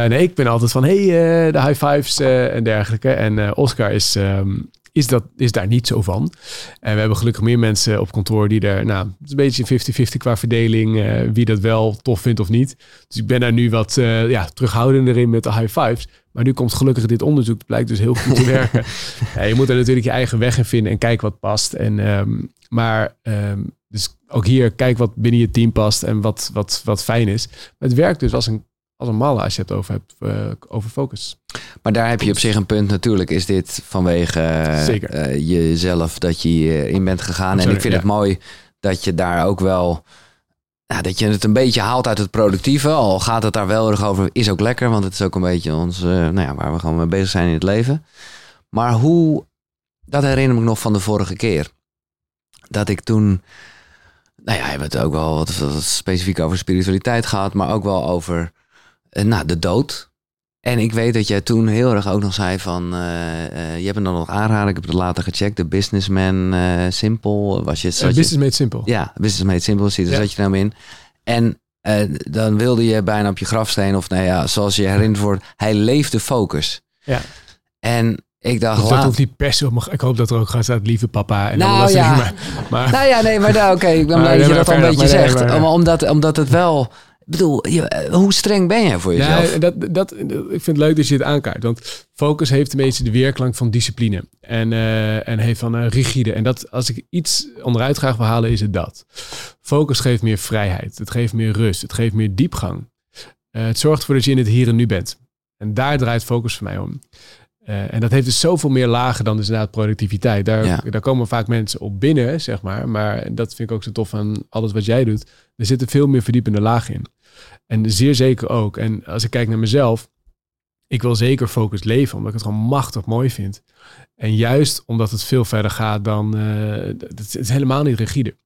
Nee, ik ben altijd van, hey, de high fives en dergelijke. En Oscar is, ehm, is, dat, is daar niet zo van. En we hebben gelukkig meer mensen op kantoor die er, nou, het is een beetje 50-50 qua verdeling, eh, wie dat wel tof vindt of niet. Dus ik ben daar nu wat eh, ja, terughoudender in met de high fives. Maar nu komt gelukkig dit onderzoek, het blijkt dus heel goed te [laughs] werken. Ja, je moet er natuurlijk je eigen weg in vinden en kijken wat past. En, ehm, maar ehm, dus ook hier, kijk wat binnen je team past en wat, wat, wat fijn is. Maar het werkt dus als een, als een malle als je het over hebt, eh, over focus. Maar daar heb je op zich een punt. Natuurlijk is dit vanwege eh, eh, jezelf dat je in bent gegaan. En ik vind ja. het mooi dat je daar ook wel... Nou, dat je het een beetje haalt uit het productieve. Al gaat het daar wel erg over. Is ook lekker, want het is ook een beetje ons... eh, nou ja, waar we gewoon mee bezig zijn in het leven. Maar hoe... Dat herinner ik me nog van de vorige keer. Dat ik toen... Nou ja, we hebben het ook wel wat, wat specifiek over spiritualiteit gehad. Maar ook wel over eh, nou, de dood. En ik weet dat jij toen heel erg ook nog zei van... eh, eh, je hebt hem dan nog aanraden, ik heb het later gecheckt. De Businessman eh Simple was je... Uh, zat je- business made simple. ja, Business Made Simple, zie je, daar Ja. zat je nou in. En eh, dan wilde je bijna op je grafsteen, of nou ja, zoals je herinnerd wordt, hij leefde focus. Ja. En ik dacht, Dus dat hoeft niet per se Ik hoop dat er ook gaat staan, lieve papa. En Nou, ja. Maar, maar Nou ja, nee, maar nou, oké, ik ben blij dat je dat al een beetje nee, zegt. maar- Om- Omdat, omdat het wel... Ik bedoel, je, eh, hoe streng ben jij voor jezelf? Ja, dat, dat, ik vind het leuk dat je het aankaart. Want focus heeft een beetje de weerklank van discipline. En, eh, en heeft van eh, rigide. En dat, als ik iets onderuit graag wil halen, is het dat. Focus geeft meer vrijheid. Het geeft meer rust. Het geeft meer diepgang. Eh, het zorgt ervoor dat je in het hier en nu bent. En daar draait focus voor mij om. En dat heeft dus zoveel meer lagen dan dus inderdaad productiviteit. Daar, Ja. daar komen vaak mensen op binnen, zeg maar. Maar dat vind ik ook zo tof aan alles wat jij doet. Er zitten veel meer verdiepende lagen in. En zeer zeker ook. En als ik kijk naar mezelf, ik wil zeker focus leven, omdat ik het gewoon machtig mooi vind. En juist omdat het veel verder gaat dan, eh, het is- het is helemaal niet rigide.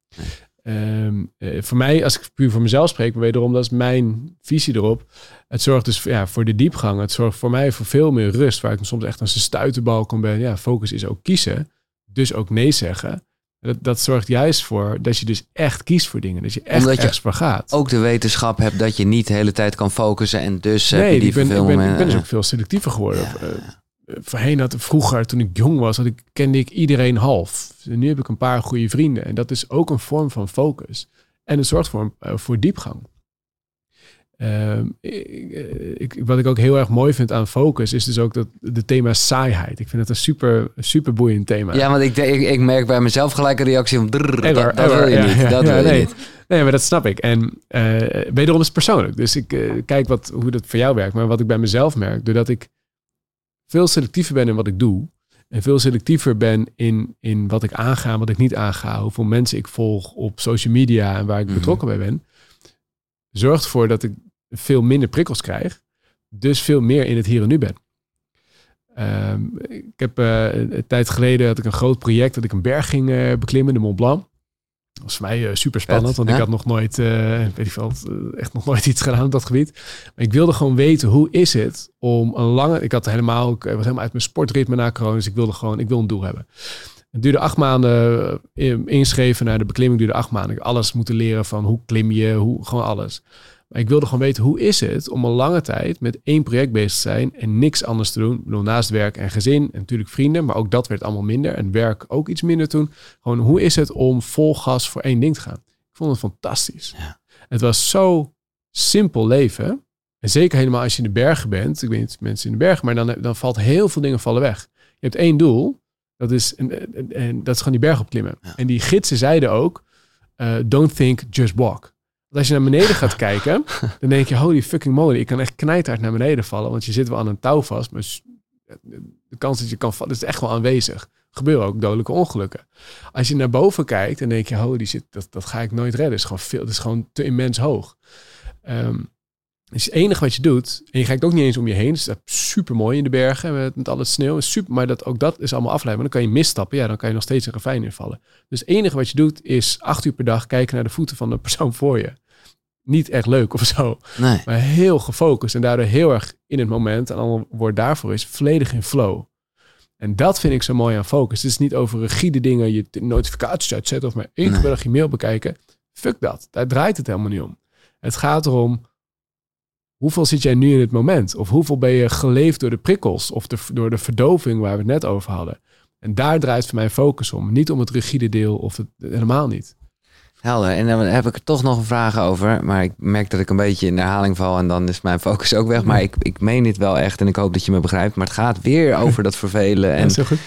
Ehm, eh, voor mij, als ik puur voor mezelf spreek, maar wederom, dat is mijn visie erop. Het zorgt dus ja, voor de diepgang. Het zorgt voor mij voor veel meer rust, waar ik soms echt als een stuitenbal kan ben. Ja, focus is ook kiezen, dus ook nee zeggen. Dat, dat zorgt juist voor dat je dus echt kiest voor dingen. Dat je echt Omdat ergens voor gaat. Ook de wetenschap hebt dat je niet de hele tijd kan focussen en dus heb je Nee, die ik ben, ik, ben, ik ben dus ook veel selectiever geworden. Ja. Eh, eh, voorheen had vroeger, toen ik jong was, had ik, kende ik iedereen half. En nu heb ik een paar goede vrienden. En dat is ook een vorm van focus. En het zorgt voor, eh, voor diepgang. Ehm, ik, wat ik ook heel erg mooi vind aan focus, is dus ook dat de thema saaiheid. Ik vind het een super, super boeiend thema. Ja, want ik, ik, ik merk bij mezelf gelijk een reactie van... drrr, Error, dat, dat wil je ja, niet, ja, dat ja, wil je nee. niet. Nee, maar dat snap ik. En eh wederom is het persoonlijk. Dus ik eh, kijk wat, hoe dat voor jou werkt. Maar wat ik bij mezelf merk, doordat ik veel selectiever ben in wat ik doe. En veel selectiever ben in, in wat ik aanga en wat ik niet aanga. Hoeveel mensen ik volg op social media en waar ik Mhm. betrokken bij ben. Zorgt ervoor dat ik veel minder prikkels krijg. Dus veel meer in het hier en nu ben. Ehm, ik heb eh, een tijd geleden had ik een groot project dat ik een berg ging eh, beklimmen, de Mont Blanc. Dat was voor mij super spannend, want ik had nog nooit, eh, weet ik veel, eh, echt nog nooit iets gedaan op dat gebied. Maar ik wilde gewoon weten hoe is het om een lange, ik had helemaal, ik was helemaal uit mijn sportritme na corona, dus ik wilde gewoon, ik wil een doel hebben. Het duurde acht maanden eh, inschreven naar de beklimming, duurde acht maanden. Ik heb alles moeten leren van hoe klim je, hoe, gewoon alles. Maar ik wilde gewoon weten, hoe is het om een lange tijd met één project bezig te zijn en niks anders te doen? Ik bedoel, naast werk en gezin en natuurlijk vrienden, maar ook dat werd allemaal minder. En werk ook iets minder toen. Gewoon, hoe is het om vol gas voor één ding te gaan? Ik vond het fantastisch. Ja. Het was zo simpel leven. En zeker helemaal als je in de bergen bent. Ik weet niet, mensen in de bergen, maar dan, dan valt heel veel dingen vallen weg. Je hebt één doel. Dat is, en, en, en dat is gewoon die berg opklimmen. Ja. En die gidsen zeiden ook, eh, don't think, just walk. Want als je naar beneden gaat [laughs] kijken, dan denk je, holy fucking moly, ik kan echt knijthard naar beneden vallen, want je zit wel aan een touw vast, maar de kans dat je kan vallen is echt wel aanwezig. Gebeuren ook dodelijke ongelukken. Als je naar boven kijkt, dan denk je, holy shit, dat, dat ga ik nooit redden. Dat is gewoon veel, dat is gewoon te immens hoog. Ehm, dus het enige wat je doet, en je kijkt ook niet eens om je heen, dat is super mooi in de bergen met, met al het sneeuw, is super, maar dat, ook dat is allemaal afleiden. Maar dan kan je misstappen, ja, dan kan je nog steeds een ravijn invallen. Dus het enige wat je doet is acht uur per dag kijken naar de voeten van de persoon voor je. niet echt leuk of zo. Nee. Maar heel gefocust en daardoor heel erg in het moment. En dan woord daarvoor is volledig in flow. En dat vind ik zo mooi aan focus. Het is niet over rigide dingen, je notificaties uitzetten of maar één keer per dag je mail bekijken. Fuck dat. Daar draait het helemaal niet om. Het gaat erom, hoeveel zit jij nu in het moment? Of hoeveel ben je geleefd door de prikkels of de, door de verdoving waar we het net over hadden? En daar draait voor mij focus om. Niet om het rigide deel of het helemaal niet. Helder. En dan heb ik er toch nog een vraag over. Maar ik merk dat ik een beetje in herhaling val. En dan is mijn focus ook weg. Maar ik, ik meen dit wel echt. En ik hoop dat je me begrijpt. Maar het gaat weer over dat vervelen. En Ja, goed.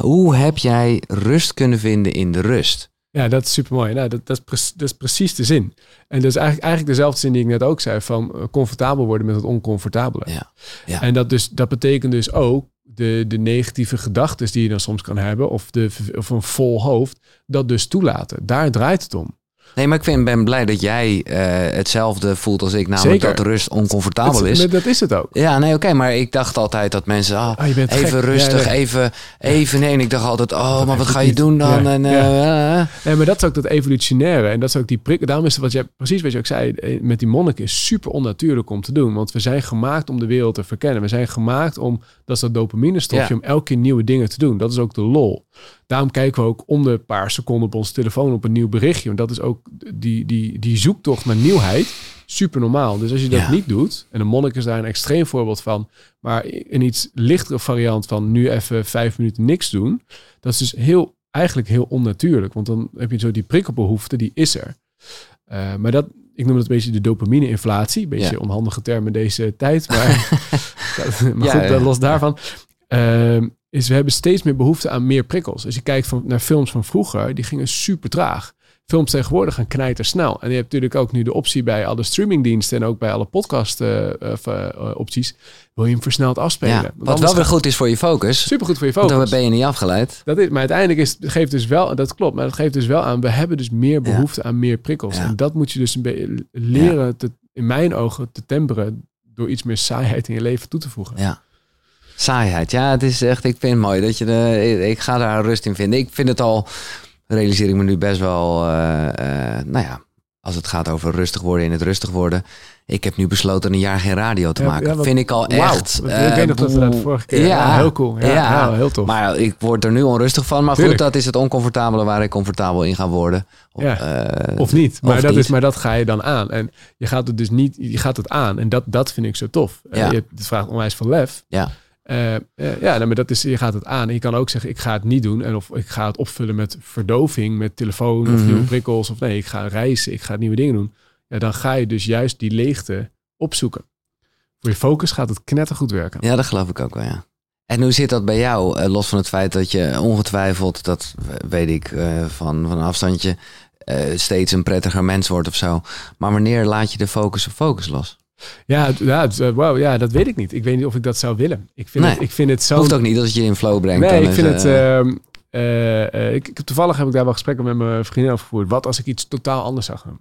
hoe heb jij rust kunnen vinden in de rust? Ja, dat is super mooi. Nou, dat, dat, is dat is precies de zin. En dat is eigenlijk, eigenlijk dezelfde zin die ik net ook zei: van eh, comfortabel worden met het oncomfortabele. Ja. Ja. En dat, dus, dat betekent dus ook de, de negatieve gedachten die je dan soms kan hebben, of, de, of een vol hoofd, dat dus toelaten. Daar draait het om. Nee, maar ik vind, ben blij dat jij eh, hetzelfde voelt als ik. Namelijk Zeker. dat rust oncomfortabel is. Dat is het ook. Ja, nee, oké. maar ik dacht altijd dat mensen... ah, bent even gek. rustig, Ja, nee. even, even... Nee, en ik dacht altijd... Oh, maar wat ga je niet. doen dan? Ja, En, eh, ja. eh, Nee, maar dat is ook dat evolutionaire. En dat is ook die prik. Daarom is het wat jij precies wat je ook zei met die monniken is super onnatuurlijk om te doen. Want we zijn gemaakt om de wereld te verkennen. We zijn gemaakt om, dat is dat dopamine stofje, om elke keer nieuwe dingen te doen. Dat is ook de lol. Daarom kijken we ook om de paar seconden op onze telefoon op een nieuw berichtje. Want dat is ook die, die, die zoektocht naar nieuwheid. Super normaal. Dus als je dat Ja. niet doet, en een monnik is daar een extreem voorbeeld van, maar een iets lichtere variant van nu even vijf minuten niks doen, dat is dus heel, eigenlijk heel onnatuurlijk. Want dan heb je zo die prikkelbehoefte, die is er. Eh, maar dat, ik noem het een beetje de dopamine-inflatie. Een beetje Ja. onhandige term in deze tijd. Maar, [laughs] [laughs] maar goed, ja. los daarvan. Ehm, is we hebben steeds meer behoefte aan meer prikkels. Als je kijkt van, naar films van vroeger, die gingen super traag. Films tegenwoordig gaan knijter snel. En je hebt natuurlijk ook nu de optie bij alle streamingdiensten en ook bij alle podcast eh, eh, eh, opties. Wil je hem versneld afspelen? ja. Wat wel weer goed is voor je focus. Super goed voor je focus. dan ben je niet afgeleid. Dat is, maar uiteindelijk is, geeft dus wel, dat klopt, maar dat geeft dus wel aan, we hebben dus meer behoefte aan meer prikkels. Ja. En dat moet je dus een beetje leren, te, in mijn ogen, te temperen door iets meer saaiheid in je leven toe te voegen. Ja. Saaiheid. Ja, het is echt, ik vind het mooi dat je de, ik, ga daar rust in vinden. Ik vind het al, realiseer ik me nu best wel, eh, eh, nou ja, als het gaat over rustig worden in het rustig worden. Ik heb nu besloten een jaar geen radio te maken. ja, wat- vind ik al echt. ik eh, weet nog dat we dat vorige keer, Ja, ja, heel cool. Ja, heel tof. Maar ik word er nu onrustig van. Maar Tuurlijk. goed, dat is het oncomfortabele waar ik comfortabel in ga worden. Of, eh, of niet. Maar, of dat niet. Is, maar dat ga je dan aan. En je gaat het dus niet, je gaat het aan. En dat, dat vind ik zo tof. Eh, je, het vraagt onwijs van lef. Ja. Eh, eh, ja, nou, maar dat is, je gaat het aan. En je kan ook zeggen, ik ga het niet doen. En of ik ga het opvullen met verdoving, met telefoon of Mhm. nieuwe prikkels. Of nee, ik ga reizen, ik ga nieuwe dingen doen. Ja, dan ga je dus juist die leegte opzoeken. Voor je focus gaat het knettergoed werken. Ja, dat geloof ik ook wel, ja. En hoe zit dat bij jou? Eh, los van het feit dat je ongetwijfeld, dat weet ik van, van een afstandje, steeds een prettiger mens wordt of zo. Maar wanneer laat je de focus op focus los? Ja, het- ja, het, eh, wow, ja, dat weet ik niet. Ik weet niet of ik dat zou willen. Ik vind, Nee. het, ik vind het zo... Hoeft ook niet dat het je in flow brengt. Nee, ik is, vind het. eh, ik, ik- toevallig heb ik daar wel gesprekken met mijn vriendin over gevoerd. Wat als ik iets totaal anders zou gaan?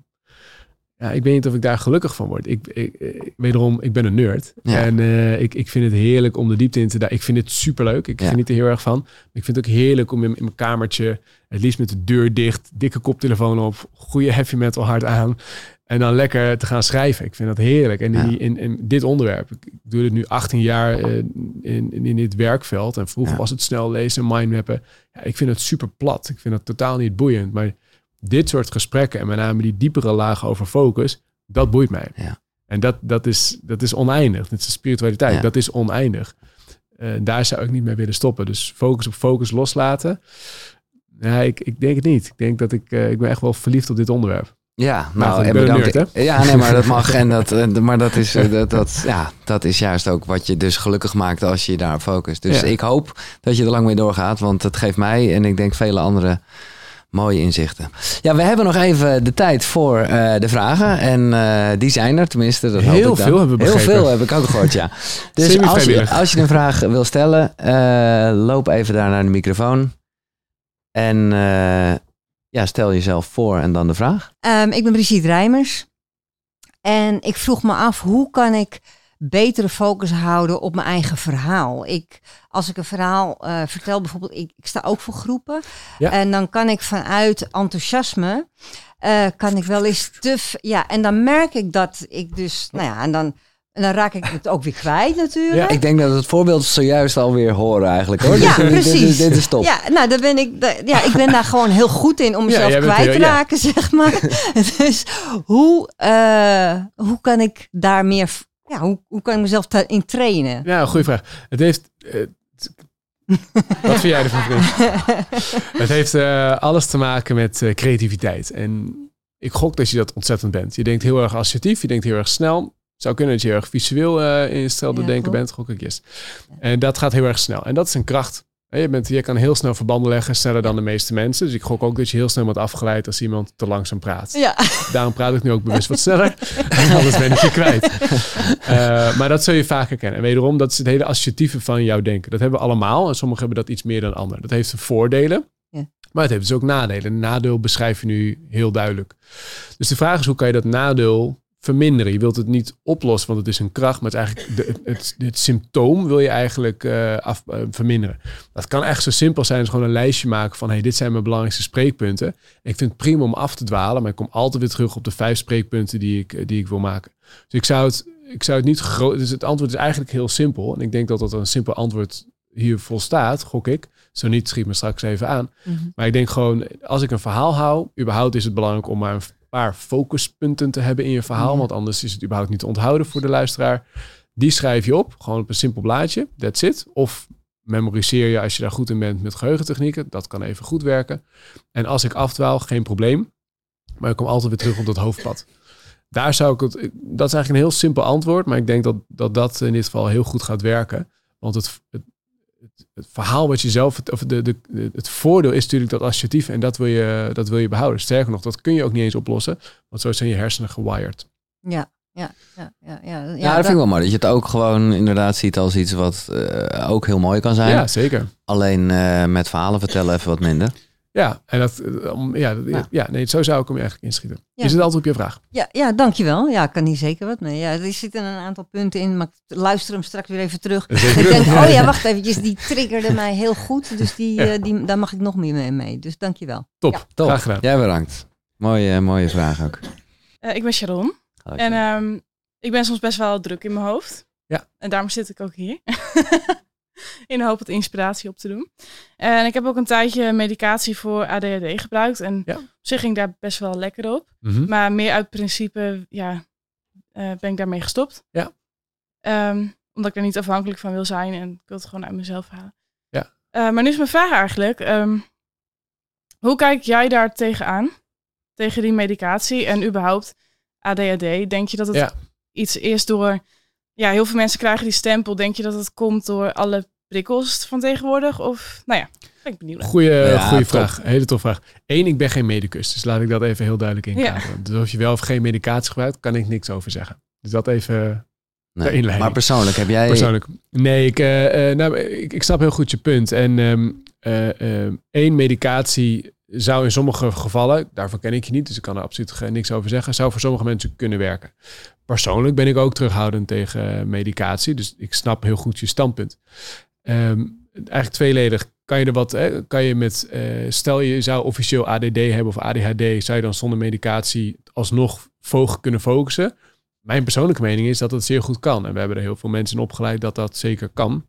Ja, ik weet niet of ik daar gelukkig van word. Ik, ik, ik- wederom, ik ben een nerd. Ja. En eh, ik, ik vind het heerlijk om de diepte in te duiken. Ik vind het superleuk. Ik Ja. geniet er heel erg van. Ik vind het ook heerlijk om in, in mijn kamertje, het liefst met de deur dicht, dikke koptelefoon op, goede heavy metal hard aan. En dan lekker te gaan schrijven. Ik vind dat heerlijk. En in, in, in dit onderwerp, ik, doe dit nu 18 jaar eh, in, in, in dit werkveld. En vroeger was het snel lezen, mindmappen. Ja, ik vind het super plat. Ik vind het totaal niet boeiend. Maar dit soort gesprekken en met name die diepere lagen over focus, dat boeit mij. Ja. En dat, dat, is, dat is oneindig. Dat is de spiritualiteit. Ja. Dat is oneindig. Eh, daar zou ik niet mee willen stoppen. Dus focus op focus loslaten. Ja, ik, ik denk het niet. Ik denk dat ik, eh, ik ben echt wel verliefd op dit onderwerp. Ja, nou, en bedankt. nerd, Ja, nee, maar dat mag. [laughs] En dat, maar dat is, eh, dat, dat, ja, dat is juist ook wat je dus gelukkig maakt als je je daarop focust. Dus Ja. ik hoop dat je er lang mee doorgaat, want het geeft mij en ik denk vele anderen mooie inzichten. Ja, we hebben nog even de tijd voor eh, de vragen. En eh, die zijn er tenminste. Dat hoop Heel ik veel hebben we Heel veel heb ik ook gehoord, ja. [laughs] Dus als je, als je een vraag wil stellen, eh, loop even daar naar de microfoon. En eh, ja, stel jezelf voor en dan de vraag. Ehm, ik ben Brigitte Rijmers. En ik vroeg me af, hoe kan ik betere focus houden op mijn eigen verhaal? Ik, als ik een verhaal eh, vertel, bijvoorbeeld, ik, ik sta ook voor groepen. Ja. En dan kan ik vanuit enthousiasme eh, kan ik wel eens te... Ja, en dan merk ik dat ik dus... Nou ja, en dan, en dan raak ik het ook weer kwijt natuurlijk. Ik denk dat het voorbeeld zojuist alweer horen eigenlijk hoor. Ja, dit- dit- precies. Dit, is top. Ja, nou, daar ben ik, ja, ik ben daar [laughs] gewoon heel goed in om Ja, mezelf kwijt te ja. raken, [laughs] zeg maar. dus hoe, eh, hoe kan ik daar meer, ja, hoe, hoe kan ik mezelf daarin trainen? Ja, goede vraag. Het heeft. eh, [laughs] wat vind jij ervan, vriend? [laughs] het heeft eh, alles te maken met eh, creativiteit. En ik gok dat je dat ontzettend bent. Je denkt heel erg associatief, je denkt heel erg snel. Het zou kunnen dat je heel erg visueel eh in je stelde Ja, denken bent, gok ik yes. En dat gaat heel erg snel. En dat is een kracht. Je, bent, je kan heel snel verbanden leggen, sneller dan de meeste mensen. Dus ik gok ook dat je heel snel wordt afgeleid als iemand te langzaam praat. Ja, Daarom praat ik nu ook bewust wat [laughs] sneller. [laughs] Anders ben ik je kwijt. Eh, maar dat zul je vaker kennen. En wederom, dat is het hele associatieve van jouw denken. Dat hebben we allemaal. En sommigen hebben dat iets meer dan anderen. Dat heeft voordelen. Ja. Maar het heeft dus ook nadelen. Een nadeel beschrijf je nu heel duidelijk. Dus de vraag is, hoe kan je dat nadeel verminderen? Je wilt het niet oplossen, want het is een kracht. Maar het, eigenlijk de, het, het, symptoom wil je eigenlijk eh, af, eh, verminderen. Dat kan echt zo simpel zijn als gewoon een lijstje maken van... hey, dit zijn mijn belangrijkste spreekpunten. Ik vind het prima om af te dwalen, maar ik kom altijd weer terug op de vijf spreekpunten die ik, eh, die ik wil maken. Dus ik zou het, ik zou het niet groot. Dus het antwoord is eigenlijk heel simpel. En ik denk dat dat een simpel antwoord hier volstaat, gok ik. Zo niet, schiet me straks even aan. Mhm. Maar ik denk gewoon, als ik een verhaal hou, überhaupt is het belangrijk om maar een paar focuspunten te hebben in je verhaal. Ja. Want anders is het überhaupt niet te onthouden voor de luisteraar. Die schrijf je op, gewoon op een simpel blaadje. That's it. Of memoriseer je als je daar goed in bent met geheugentechnieken. Dat kan even goed werken. En als ik afdwaal, geen probleem. Maar ik kom altijd weer terug op dat hoofdpad. Daar zou ik het. Dat is eigenlijk een heel simpel antwoord. Maar ik denk dat dat, dat in dit geval heel goed gaat werken. Want het, het, het, het verhaal wat je zelf. Of de, de, het voordeel is natuurlijk dat associatief. En dat wil, je, dat wil je behouden. Sterker nog, dat kun je ook niet eens oplossen. Want zo zijn je hersenen gewired. ja, ja, ja, ja. Ja, ja, Ja, dat vind ik wel mooi. Dat je het ook gewoon inderdaad ziet als iets wat eh, ook heel mooi kan zijn. Ja, zeker. Alleen eh, met verhalen vertellen even wat minder. Ja, en dat, eh, om- ja, dat- Ja. ja. nee, zo zou ik hem eigenlijk inschieten. Ja. Is het antwoord op je vraag? Ja, ja, dankjewel. Ja, ik kan hier zeker wat mee. Ja, er zitten een aantal punten in, maar ik luister hem straks weer even terug. Zeker. Ik denk, oh ja, [laughs] wacht eventjes, die triggerde mij heel goed. Dus die, Ja. eh, die, daar mag ik nog meer mee. mee. Dus dankjewel. Top, Ja. Top. graag gedaan. Jij bedankt. Mooie, mooie vraag ook. Eh, ik ben Sharon. En ehm, ik ben soms best wel druk in mijn hoofd. Ja. En daarom zit ik ook hier. [laughs] [laughs] in de hoop wat inspiratie op te doen. En ik heb ook een tijdje medicatie voor ADHD gebruikt. En Ja. op zich ging daar best wel lekker op. Mhm. Maar meer uit principe, ja, eh, ben ik daarmee gestopt. Ja. Ehm, omdat ik er niet afhankelijk van wil zijn en ik wil het gewoon uit mezelf halen. Ja. Eh, maar nu is mijn vraag eigenlijk, ehm, hoe kijk jij daar tegenaan? Tegen die medicatie en überhaupt ADHD? Denk je dat het Ja. iets is door, ja, heel veel mensen krijgen die stempel. Denk je dat het komt door alle prikkels van tegenwoordig? Of, nou ja, ben ik benieuwd. Goeie, Ja, goeie top. vraag. Hele tof vraag. Eén, ik ben geen medicus. Dus laat ik dat even heel duidelijk inkaderen. Dus of je wel of geen medicatie gebruikt, kan ik niks over zeggen. Dus dat even Nee. Maar persoonlijk, heb jij... persoonlijk. Nee, ik, eh, eh, nou, ik, ik snap heel goed je punt. En ehm, eh, eh, één medicatie zou in sommige gevallen, daarvan ken ik je niet, dus ik kan er absoluut niks over zeggen, zou voor sommige mensen kunnen werken. Persoonlijk ben ik ook terughoudend tegen medicatie, dus ik snap heel goed je standpunt. Ehm, eigenlijk tweeledig. Kan je er wat, kan je met, eh, stel je zou officieel ADD hebben of ADHD, zou je dan zonder medicatie alsnog vog kunnen focussen? Mijn persoonlijke mening is dat het zeer goed kan. En we hebben er heel veel mensen in opgeleid dat dat zeker kan.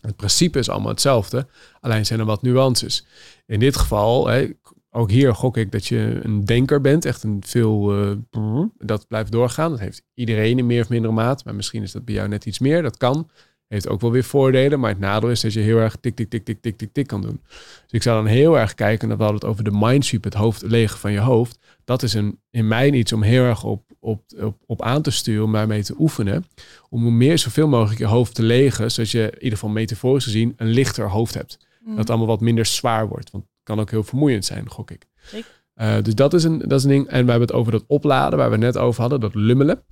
Het principe is allemaal hetzelfde, alleen zijn er wat nuances. In dit geval, hè, ook hier gok ik dat je een denker bent, echt een veel, eh, dat blijft doorgaan. Dat heeft iedereen in meer of mindere maat, maar misschien is dat bij jou net iets meer. Dat kan. Heeft ook wel weer voordelen, maar het nadeel is dat je heel erg tik, tik, tik, tik, tik, tik, tik kan doen. Dus ik zou dan heel erg kijken, en we hadden het over de mindsweep, het hoofd legen van je hoofd. Dat is een, in mij iets om heel erg op, op, op, op aan te sturen, om daarmee te oefenen. Om meer zoveel mogelijk je hoofd te legen, zodat je in ieder geval metaforisch gezien een lichter hoofd hebt. Mm. Dat het allemaal wat minder zwaar wordt. Want kan ook heel vermoeiend zijn, gok ik. Zeker. Eh, dus dat is, een, dat is een ding. En we hebben het over dat opladen, waar we het net over hadden. Dat lummelen.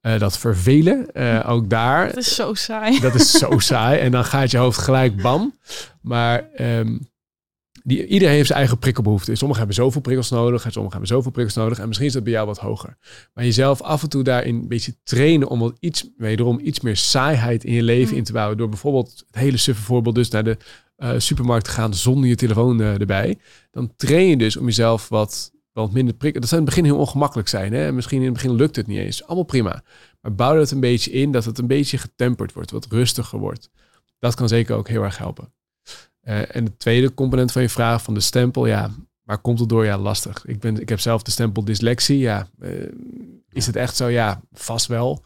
Eh, dat vervelen. Eh, ook daar. Het is zo saai. Dat is zo saai. En dan gaat je hoofd gelijk bam. Maar ehm, die, iedereen heeft zijn eigen prikkelbehoefte. Sommigen hebben zoveel prikkels nodig. En sommigen hebben zoveel prikkels nodig. En misschien is dat bij jou wat hoger. Maar jezelf af en toe daarin een beetje trainen om wat iets, wederom iets meer saaiheid in je leven Mm. in te bouwen. Door bijvoorbeeld het hele suffe voorbeeld dus naar de eh, supermarkt te gaan zonder je telefoon eh, erbij. Dan train je dus om jezelf wat wat minder prikken. Dat zou in het begin heel ongemakkelijk zijn. Hè? Misschien in het begin lukt het niet eens. Allemaal prima. Maar bouw het een beetje in dat het een beetje getemperd wordt, wat rustiger wordt. Dat kan zeker ook heel erg helpen. Uh, en de tweede component van je vraag van de stempel, ja, waar komt het door? Ja, lastig. Ik, ben, ik heb zelf de stempel dyslexie. Ja, uh, is het echt zo? Ja, vast wel.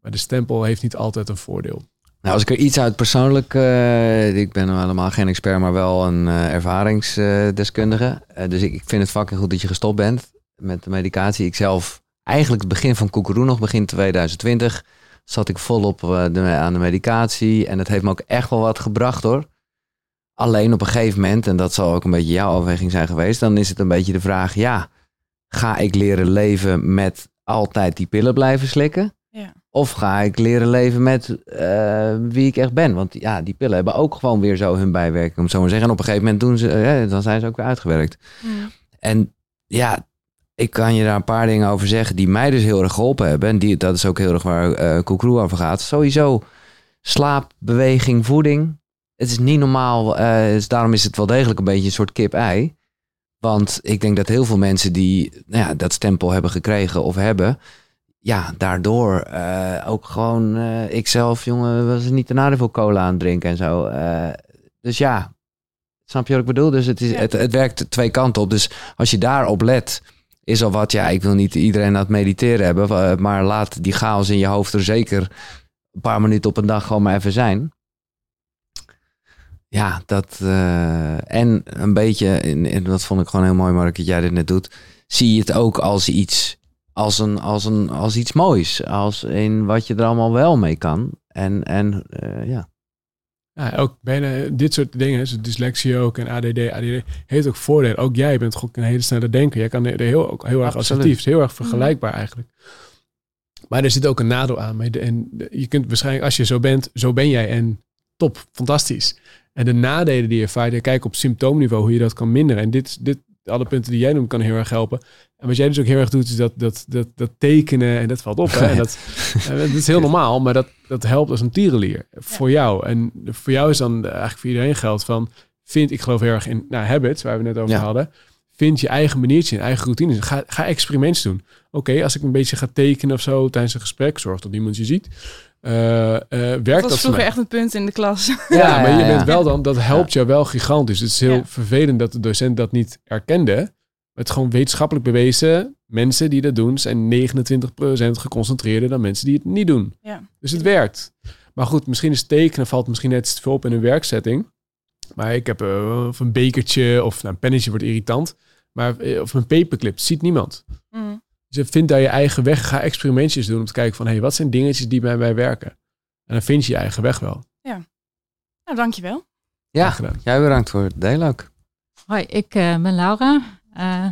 Maar de stempel heeft niet altijd een voordeel. Nou, als ik er iets uit persoonlijk, uh, ik ben helemaal geen expert, maar wel een ervaringsdeskundige. Dus ik, ik, vind het fucking goed dat je gestopt bent met de medicatie. Ik zelf, eigenlijk het begin van Koekeroe nog, begin 2020, zat ik volop de, aan de medicatie. En het heeft me ook echt wel wat gebracht hoor. Alleen op een gegeven moment, en dat zal ook een beetje jouw overweging zijn geweest, dan is het een beetje de vraag, ja, ga ik leren leven met altijd die pillen blijven slikken? Ja. Of ga ik leren leven met uh, wie ik echt ben? Want ja, die pillen hebben ook gewoon weer zo hun bijwerking, om zo maar te zeggen. En op een gegeven moment doen ze, uh, dan zijn ze ook weer uitgewerkt. Mm. En ja, ik kan je daar een paar dingen over zeggen die mij dus heel erg geholpen hebben. En die, dat is ook heel erg waar uh, Koekroe over gaat. Sowieso slaap, beweging, voeding. Het is niet normaal. dus daarom is het wel degelijk een beetje een soort kip-ei. Want ik denk dat heel veel mensen die nou ja, dat stempel hebben gekregen of hebben, ja, daardoor uh, ook gewoon, uh, ik zelf, jongen, was niet te nadeel voor cola aan het drinken en zo. Uh, dus ja, snap je wat ik bedoel? Dus het, is, ja. het, het werkt twee kanten op. Dus als je daarop let, is al wat, ja, ik wil niet iedereen aan het mediteren hebben, maar laat die chaos in je hoofd er zeker een paar minuten op een dag gewoon maar even zijn. Ja, dat. en een beetje, en dat vond ik gewoon heel mooi, Mark, dat jij dit net doet. Zie je het ook als iets als, een, als, een, als iets moois. Als in wat je er allemaal wel mee kan. En, en uh, ja. Ja, ook bijna dit soort dingen, dus dyslexie ook en ADD, ADD, heeft ook voordelen. Ook jij bent gewoon een hele snelle denker. Jij kan er heel, ook heel erg assertief, is heel erg vergelijkbaar eigenlijk. Maar er zit ook een nadeel aan. En je kunt waarschijnlijk, als je zo bent, zo ben jij en top, fantastisch. En de nadelen die je ervaart, kijk op symptoomniveau hoe je dat kan minderen. En dit, dit, alle punten die jij noemt, kan heel erg helpen. En wat jij dus ook heel erg doet, is dat, dat, dat, dat tekenen. En dat valt op. Hè? En dat, [laughs] dat is heel normaal, maar dat, dat helpt als een tierenlier voor jou. En voor jou is dan eigenlijk voor iedereen geldt van... Vind, ik geloof heel erg in nou, habits, waar we net over ja. hadden. Vind je eigen maniertje, je eigen routine. Ga, ga experimenten doen. Oké, als ik een beetje ga tekenen of zo tijdens een gesprek, zorg dat niemand je ziet. Uh, uh, werkt dat, was vroeger echt een punt in de klas. Ja, [laughs] ja maar je bent wel dan, dat helpt jou wel gigantisch. Het is heel vervelend dat de docent dat niet erkende. Het gewoon wetenschappelijk bewezen. Mensen die dat doen zijn 29% geconcentreerder dan mensen die het niet doen. Ja. Dus het werkt. Maar goed, misschien is tekenen valt misschien net te veel op in een werksetting. Maar ik heb uh, of een bekertje of nou, een pennetje wordt irritant. Maar of een paperclip ziet niemand. Mm. Dus vind daar je eigen weg. Ga experimentjes doen om te kijken van... hé, hey, wat zijn dingetjes die bij mij werken? En dan vind je je eigen weg wel. Ja. Nou, dankjewel. Ja, jij bedankt voor het delen ook. Hoi, ik uh, ben Laura. Uh,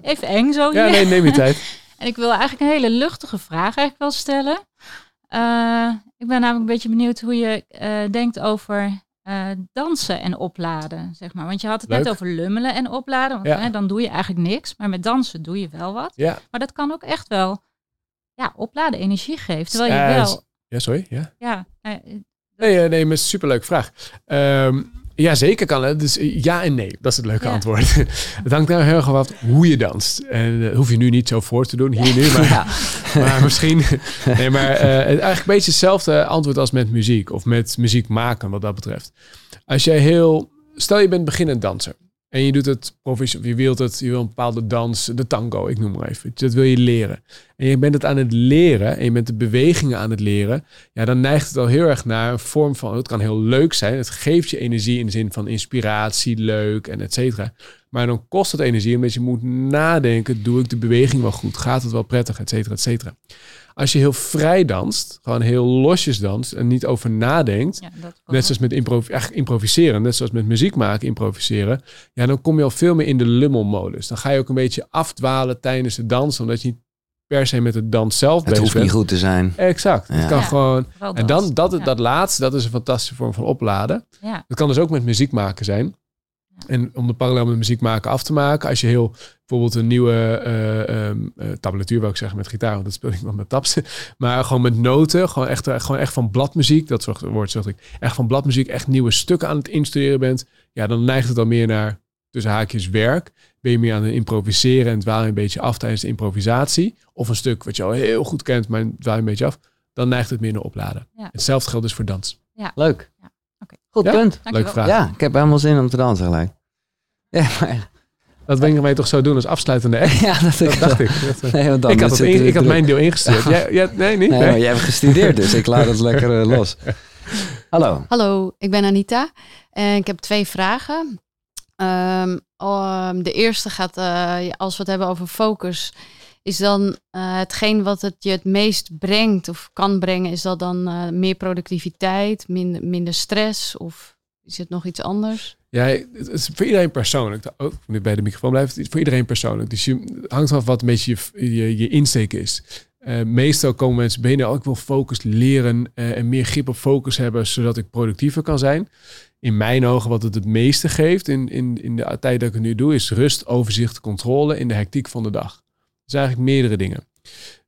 even eng zo Ja, nee, neem je [laughs] tijd. en ik wil eigenlijk een hele luchtige vraag eigenlijk wel stellen. Uh, ik ben namelijk een beetje benieuwd hoe je denkt over uh, dansen en opladen, zeg maar. Want je had het Leuk. net over lummelen en opladen. Want Ja. hè, dan doe je eigenlijk niks. Maar met dansen doe je wel wat. Ja. Maar dat kan ook echt wel ja, opladen, energie geven. Terwijl je Eh, wel... Ja, sorry. Ja. Ja, eh, Nee, eh, nee, maar superleuke vraag. Ehm, ja, zeker kan het. Dus eh, ja en nee. Dat is het leuke Ja. antwoord. [laughs] het hangt nou heel erg af hoe je danst. En dat hoef je nu niet zo voor te doen, hier nu. Maar, [laughs] Ja. [laughs] maar misschien... Nee, maar eh, het- eigenlijk een beetje hetzelfde antwoord als met muziek. Of met muziek maken, wat dat betreft. Als jij heel... Stel je bent beginnend danser. En je doet het professioneel. Je wilt het, je wil een bepaalde dans, de tango, ik noem maar even. Dat wil je leren. En je bent het aan het leren en je bent de bewegingen aan het leren. Ja, dan neigt het al heel erg naar een vorm van, het kan heel leuk zijn. Het geeft je energie in de zin van inspiratie, leuk en et cetera. Maar dan kost het energie omdat je moet nadenken, doe ik de beweging wel goed? Gaat het wel prettig, et cetera, et cetera. Als je heel vrij danst, gewoon heel losjes danst en niet over nadenkt, ja, dat Net zoals met improv eigenlijk improviseren, net zoals met muziek maken, improviseren. Ja, dan kom je al veel meer in de lummelmodus. Dan ga je ook een beetje afdwalen tijdens de dans, omdat je niet per se met de dans zelf Het bezig hoeft bent. niet goed te zijn. Exact. Het kan Ja. gewoon. En dat. dan dat, Ja. dat laatste, dat is een fantastische vorm van opladen. Ja. Dat kan dus ook met muziek maken zijn. En om de parallel met muziek maken af te maken, als je heel bijvoorbeeld een nieuwe eh ehm, eh, tabulatuur, wil ik zeggen, met gitaar, want dat speel ik wel met tabs. [laughs] Maar gewoon met noten, gewoon echt, eh, gewoon echt van bladmuziek, dat soort woord zeg ik, echt van bladmuziek, echt nieuwe stukken aan het instuderen bent, ja, dan neigt het al meer naar tussen haakjes werk, ben je meer aan het improviseren en dwaal je een beetje af tijdens de improvisatie, of een stuk wat je al heel goed kent, maar dwaal je een beetje af, dan neigt het meer naar opladen. Ja. Hetzelfde geldt dus voor dans. Leuk. Ja, oké. Goed Ja? punt. Leuke vraag. Ja, ik heb helemaal zin om te dansen gelijk. [laughs] Ja, maar, Dat ben ik mij toch zo doen als afsluitende act. [laughs] ja dat, Dat dacht ik. Dat, [laughs] Nee, want dan ik, had is het het in- ik had druk. mijn deel ingestuurd. Jij, jij- nee, niet? Nee, Nee? maar jij hebt gestudeerd, dus ik laat het lekker eh, los. Hallo. Hallo, ik ben Anita en ik heb twee vragen. Ehm, ehm, de eerste gaat, eh, als we het hebben over focus, is dan eh, hetgeen wat het je het meest brengt of kan brengen, is dat dan eh, meer productiviteit, minder, minder stress of is het nog iets anders? Ja, het is voor iedereen persoonlijk. Ik moet bij de microfoon blijven. Het voor iedereen persoonlijk. Dus je hangt af wat een beetje je, je, insteek is. Eh, meestal komen mensen binnen, oh, ik wil focus leren en meer grip op focus hebben, zodat ik productiever kan zijn. In mijn ogen, wat het het meeste geeft in, in, in de tijd dat ik het nu doe, is rust, overzicht, controle in de hectiek van de dag. Dus eigenlijk meerdere dingen.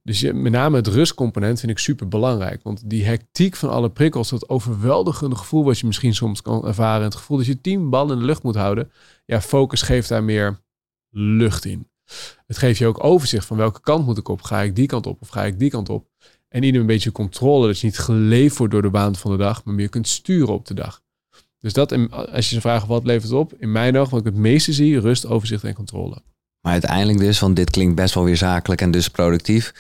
Dus je, met name het rustcomponent vind ik super belangrijk. Want die hectiek van alle prikkels, dat overweldigende gevoel wat je misschien soms kan ervaren. Het gevoel dat je tien ballen in de lucht moet houden. Ja, focus geeft daar meer lucht in. Het geeft je ook overzicht van welke kant moet ik op. Ga ik die kant op of ga ik die kant op? En ieder een beetje controle. Dat je niet geleefd wordt door de baan van de dag, maar meer kunt sturen op de dag. Dus dat, als je ze vraagt wat levert het op? In mijn ogen, wat ik het meeste zie, rust, overzicht en controle. Maar uiteindelijk dus, want dit klinkt best wel weer zakelijk en dus productief.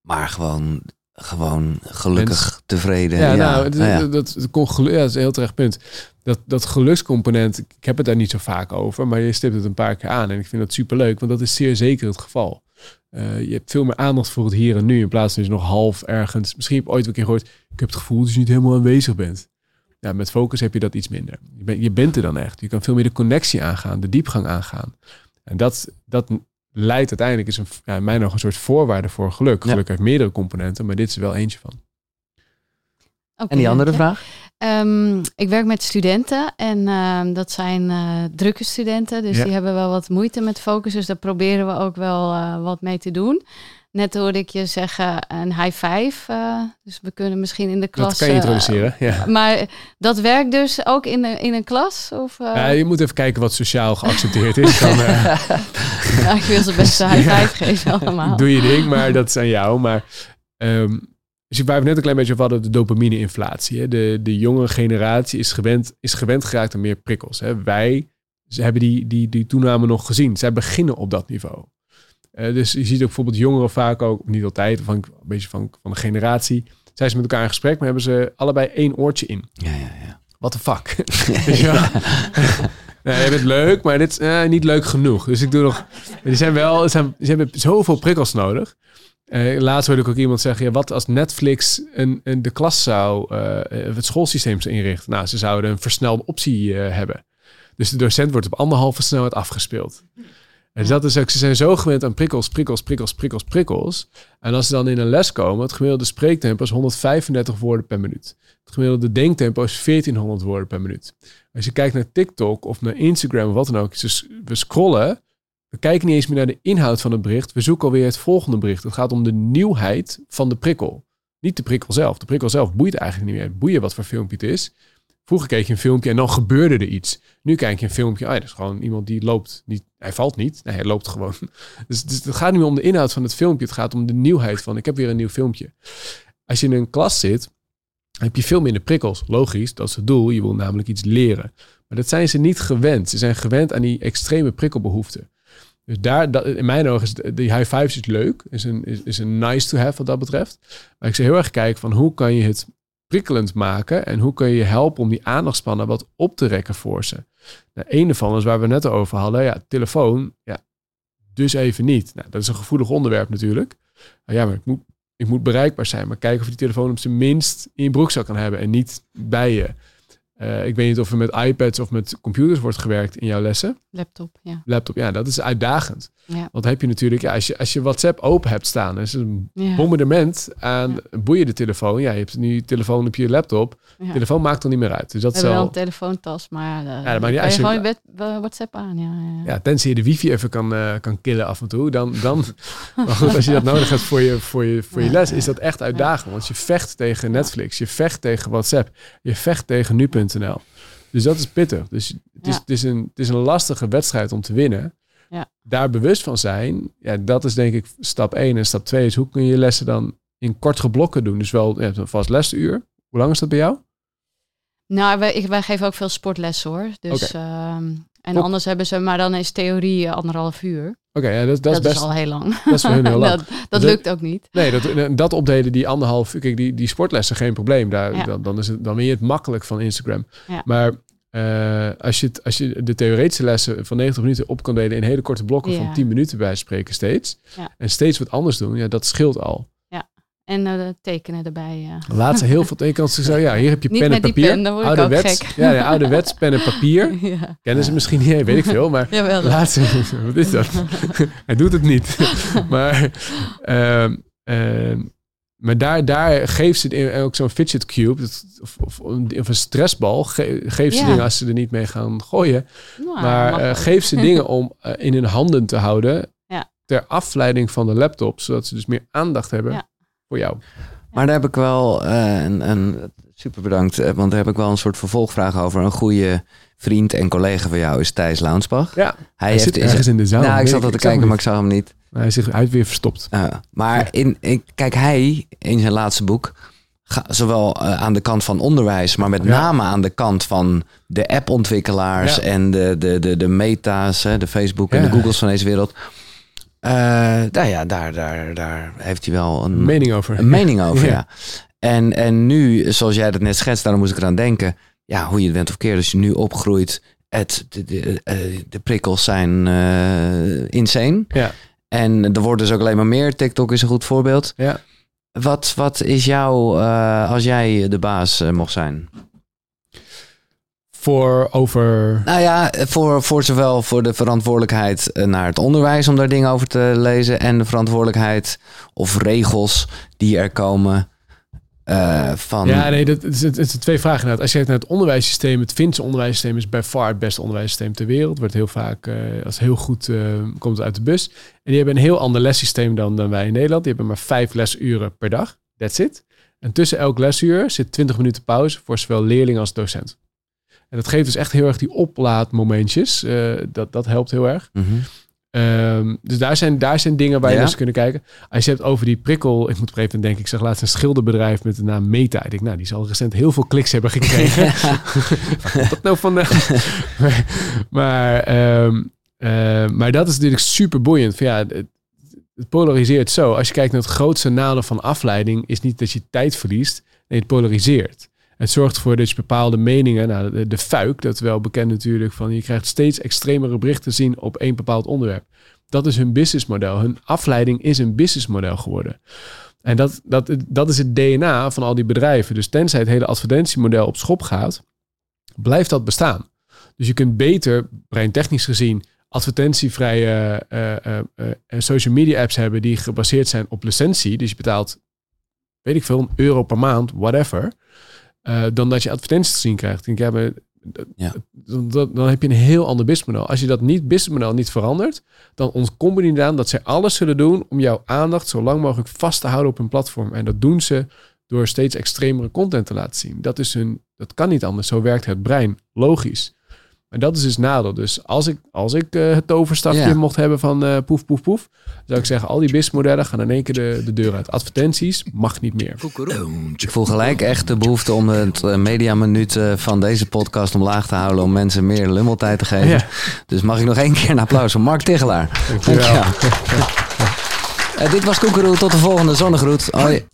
Maar gewoon, gewoon gelukkig, tevreden. Ja, nou, nou ja. dat, dat, dat, ja, dat is een heel terecht punt. Dat, dat gelukscomponent, ik heb het daar niet zo vaak over, maar je stipt het een paar keer aan. En ik vind dat superleuk, want dat is zeer zeker het geval. Eh, je hebt veel meer aandacht voor het hier en nu, in plaats van dat je nog half ergens... Misschien heb je ooit een keer gehoord, ik heb het gevoel dat je niet helemaal aanwezig bent. Ja, met focus heb je dat iets minder. Je, bent je bent er dan echt. Je kan veel meer de connectie aangaan, de diepgang aangaan. En dat, dat leidt uiteindelijk, is een, ja, in mijn ogen een soort voorwaarde voor geluk. Ja. Geluk heeft meerdere componenten, maar dit is er wel eentje van. Oké, En die andere vraag? Ehm, ik werk met studenten en ehm, dat zijn eh, drukke studenten. Dus Ja. die hebben wel wat moeite met focus. Dus daar proberen we ook wel eh, wat mee te doen. Net hoorde ik je zeggen een high five. eh, dus we kunnen misschien in de klas... dat kan je eh, introduceren, ja. maar dat werkt dus ook in, een- in een klas? Of, eh, Ja, je moet even kijken wat sociaal geaccepteerd is. Dan [laughs] nou, ik wil ze best een high [laughs] Ja. five geven allemaal. doe je ding, maar dat is aan jou. Maar ehm, dus waar we net een klein beetje over hadden, de dopamine-inflatie. De, de jonge generatie is gewend, is gewend geraakt aan meer prikkels. Hè? Wij ze hebben die, die, die toename nog gezien. Zij beginnen op dat niveau. Eh, dus je ziet ook bijvoorbeeld jongeren vaak ook, niet altijd, van, een beetje van, van de generatie. Zijn ze met elkaar in gesprek, maar hebben ze allebei één oortje in. Ja, ja, ja. What the fuck? [laughs] Wel? [laughs] Nee, je bent leuk, maar dit is eh, niet leuk genoeg. Dus ik doe nog. Die zijn wel, ze, zijn, ze hebben zoveel prikkels nodig. Eh, laatst hoorde ik ook iemand zeggen: ja, wat als Netflix een, een, de klas zou, eh, het schoolsysteem zou inrichten? Nou, ze zouden een versnelde optie eh, hebben. Dus de docent wordt op anderhalve snelheid afgespeeld. En dat is ook, ze zijn zo gewend aan prikkels, prikkels, prikkels, prikkels, prikkels. En als ze dan in een les komen, het gemiddelde spreektempo is 135 woorden per minuut. Het gemiddelde denktempo is 1400 woorden per minuut. Als je kijkt naar TikTok of naar Instagram of wat dan ook, dus we scrollen, we kijken niet eens meer naar de inhoud van het bericht. We zoeken alweer het volgende bericht. Het gaat om de nieuwheid van de prikkel. Niet de prikkel zelf. De prikkel zelf boeit eigenlijk niet meer. Boeien wat voor filmpje het is. Vroeger keek je een filmpje en dan gebeurde er iets. Nu kijk je een filmpje, ah, dat is gewoon iemand die loopt. Niet, hij valt niet, nee, hij loopt gewoon. [laughs] Dus, dus het gaat niet meer om de inhoud van het filmpje. Het gaat om de nieuwheid van, ik heb weer een nieuw filmpje. Als je in een klas zit, heb je veel minder prikkels. Logisch, dat is het doel. Je wil namelijk iets leren. Maar dat zijn ze niet gewend. Ze zijn gewend aan die extreme prikkelbehoeften. Dus daar, dat, in mijn ogen is die high fives is leuk. Is een, is, is een nice to have wat dat betreft. Maar ik zou heel erg kijken van hoe kan je het prikkelend maken. En hoe kun je je helpen om die aandachtspannen wat op te rekken voor ze. Nou, een ervan is waar we net over hadden. Ja, telefoon. Ja, dus even niet. Nou, dat is een gevoelig onderwerp natuurlijk. Maar ja, maar ik moet, ik moet bereikbaar zijn. Maar kijk of je die telefoon op zijn minst in je broekzak kan hebben. En niet bij je. Eh, ik weet niet of er met iPads of met computers wordt gewerkt in jouw lessen. Laptop, ja. Laptop, ja, dat is uitdagend. Ja. Want heb je natuurlijk, ja, als, je, als je WhatsApp open hebt staan, is het een Ja. bombardement aan boeien de telefoon. Ja, je hebt nu je telefoon op je laptop. Ja. Telefoon maakt er niet meer uit. Dus dat We is wel wel, een telefoontas, maar ja, dat maakt niet Als je- gewoon je eh, WhatsApp aan. Ja, ja. ja, tenzij je de wifi even kan, eh, kan killen af en toe, dan, dan [laughs] maar goed, als je dat nodig hebt voor je, voor je, voor je Ja, les, ja. is dat echt uitdagend. Want je vecht tegen Netflix, je vecht tegen WhatsApp, je vecht tegen nu.nl. Dus dat is pittig. Dus het is, Ja. het, is een, het is een lastige wedstrijd om te winnen. Ja. Daar bewust van zijn, ja, dat is denk ik stap 1. En stap 2 is hoe kun je je lessen dan in kortere blokken doen. Dus wel ja, een vast lesuur. Hoe lang is dat bij jou? Nou, wij, ik, wij geven ook veel sportlessen hoor. Dus, en Top. anders hebben ze, maar dan is theorie eh, anderhalf uur. Oké, ja, dat, dat, Dat, is best. is al heel lang. dat is voor hun heel [laughs] lang. dat lukt ook niet. Nee, dat, dat opdelen die anderhalf uur. Kijk, die, die sportlessen geen probleem. Daar, Ja. dan, dan, is het, dan ben je het makkelijk van Instagram. Ja. Maar eh, als, je het, als je de theoretische lessen van 90 minuten op kan delen in hele korte blokken van 10 minuten bij spreken steeds. En steeds wat anders doen, ja, dat scheelt al. En eh, tekenen erbij. eh. Laat ze heel veel tekenen. Ja, hier heb je pen en papier. pen, ook ouderwets. Ja, ja, ouderwets, pen en papier. ja. Kennen ze misschien niet, weet ik veel. Maar [laughs] Jawel. Laat ze, [laughs] wat is dat? [laughs] Hij doet het niet. maar ehm, ehm, maar daar, daar geeft ze ook zo'n fidget cube dat, of, of, of een stressbal. Ge, geeft ze Ja. dingen als ze er niet mee gaan gooien. Nou, maar eh, ook. geef ze dingen om in hun handen te houden. Ja. Ter afleiding van de laptop. Zodat ze dus meer aandacht hebben Ja. Voor jou. Maar daar heb ik wel eh, een, een super bedankt, eh, want daar heb ik wel een soort vervolgvraag over. Een goede vriend en collega van jou is Thijs Launsbach. Ja, Hij, hij, zit is- ergens in de zaal. Nou, ik zat al te kijken, maar ik zag hem niet. Hij, is zich, is weer verstopt. Uh, maar in, in, kijk, hij in zijn laatste boek, ga, zowel eh, aan de kant van onderwijs, maar met Ja. name aan de kant van de appontwikkelaars Ja. en de, de, de, de meta's, hè, de Facebook en de Googles van deze wereld. Nou ja, daar, daar, daar heeft hij wel een, Mening over. een mening [laughs] over. Ja. Ja. En, en nu, zoals jij dat net schetst, daarom moest ik eraan denken. Ja, hoe je het bent of keert, als je nu opgroeit, het, de, de, eh, de prikkels zijn eh, insane. Ja. En er wordt dus ook alleen maar meer. TikTok is een goed voorbeeld. Ja. Wat, wat is jouw, als jij de baas mocht zijn? Voor over... Nou ja, voor, voor zowel voor de verantwoordelijkheid eh, naar het onderwijs om daar dingen over te lezen. En de verantwoordelijkheid of regels die er komen eh, van... Ja, nee, dat, het, is, het zijn twee vragen inderdaad. Als je kijkt naar het onderwijssysteem, het Finse onderwijssysteem is bij far het beste onderwijssysteem ter wereld. Wordt heel vaak, eh, als heel goed, eh, komt het uit de bus. En die hebben een heel ander lessysteem dan, dan wij in Nederland. Die hebben maar vijf lesuren per dag. That's it. En tussen elk lesuur zit 20 minuten pauze voor zowel leerling als docent. En dat geeft dus echt heel erg die oplaadmomentjes. Eh, dat, dat helpt heel erg. Mhm. Ehm, dus daar zijn, daar zijn dingen waar je Ja. naar eens kunnen kijken. Als je hebt over die prikkel, ik moet even denken, ik zag laatst een schilderbedrijf met de naam Meta. Ik denk, nou, die zal recent heel veel kliks hebben gekregen. [laughs] Komt dat nou vandaan? maar, [laughs] maar, ehm, eh, maar dat is natuurlijk super boeiend. Van, ja, het, het polariseert zo. Als je kijkt naar het grootste nadeel van afleiding, is niet dat je tijd verliest. Nee, het polariseert. Het zorgt ervoor dat je bepaalde meningen, nou, de, de fuik, dat wel bekend natuurlijk, van je krijgt steeds extremere berichten te zien op één bepaald onderwerp. Dat is hun businessmodel. Hun afleiding is een businessmodel geworden. En dat, dat, dat is het DNA van al die bedrijven. Dus tenzij het hele advertentiemodel op schop gaat, blijft dat bestaan. Dus je kunt beter, breintechnisch gezien, advertentievrije eh, eh, eh, social media apps hebben die gebaseerd zijn op licentie. Dus je betaalt, weet ik veel, een euro per maand, whatever. Eh, dan dat je advertenties te zien krijgt. Ik denk, ja, maar, dat- Ja. Dan, dan, heb je een heel ander businessmodel. Als je dat niet, businessmodel niet verandert, dan ontkomen die aan dat zij alles zullen doen om jouw aandacht zo lang mogelijk vast te houden op hun platform. En dat doen ze door steeds extremere content te laten zien. Dat, is hun, dat kan niet anders. Zo werkt het brein. Logisch. En dat is dus nadeel. Dus als ik, als ik eh, het toverstafje Ja. mocht hebben van eh, poef, poef, poef, zou ik zeggen, al die businessmodellen gaan in één keer de, de deur uit. Advertenties mag niet meer. Ik voel gelijk echt de behoefte om het eh, mediaminuut van deze podcast omlaag te houden om mensen meer lummeltijd te geven. Ja. Dus mag ik nog één keer een applaus voor Mark Tichelaar. Dankjewel. Dankjewel. [laughs] Eh, dit was Koekeroe. Tot de volgende zonnegroet. Hoi.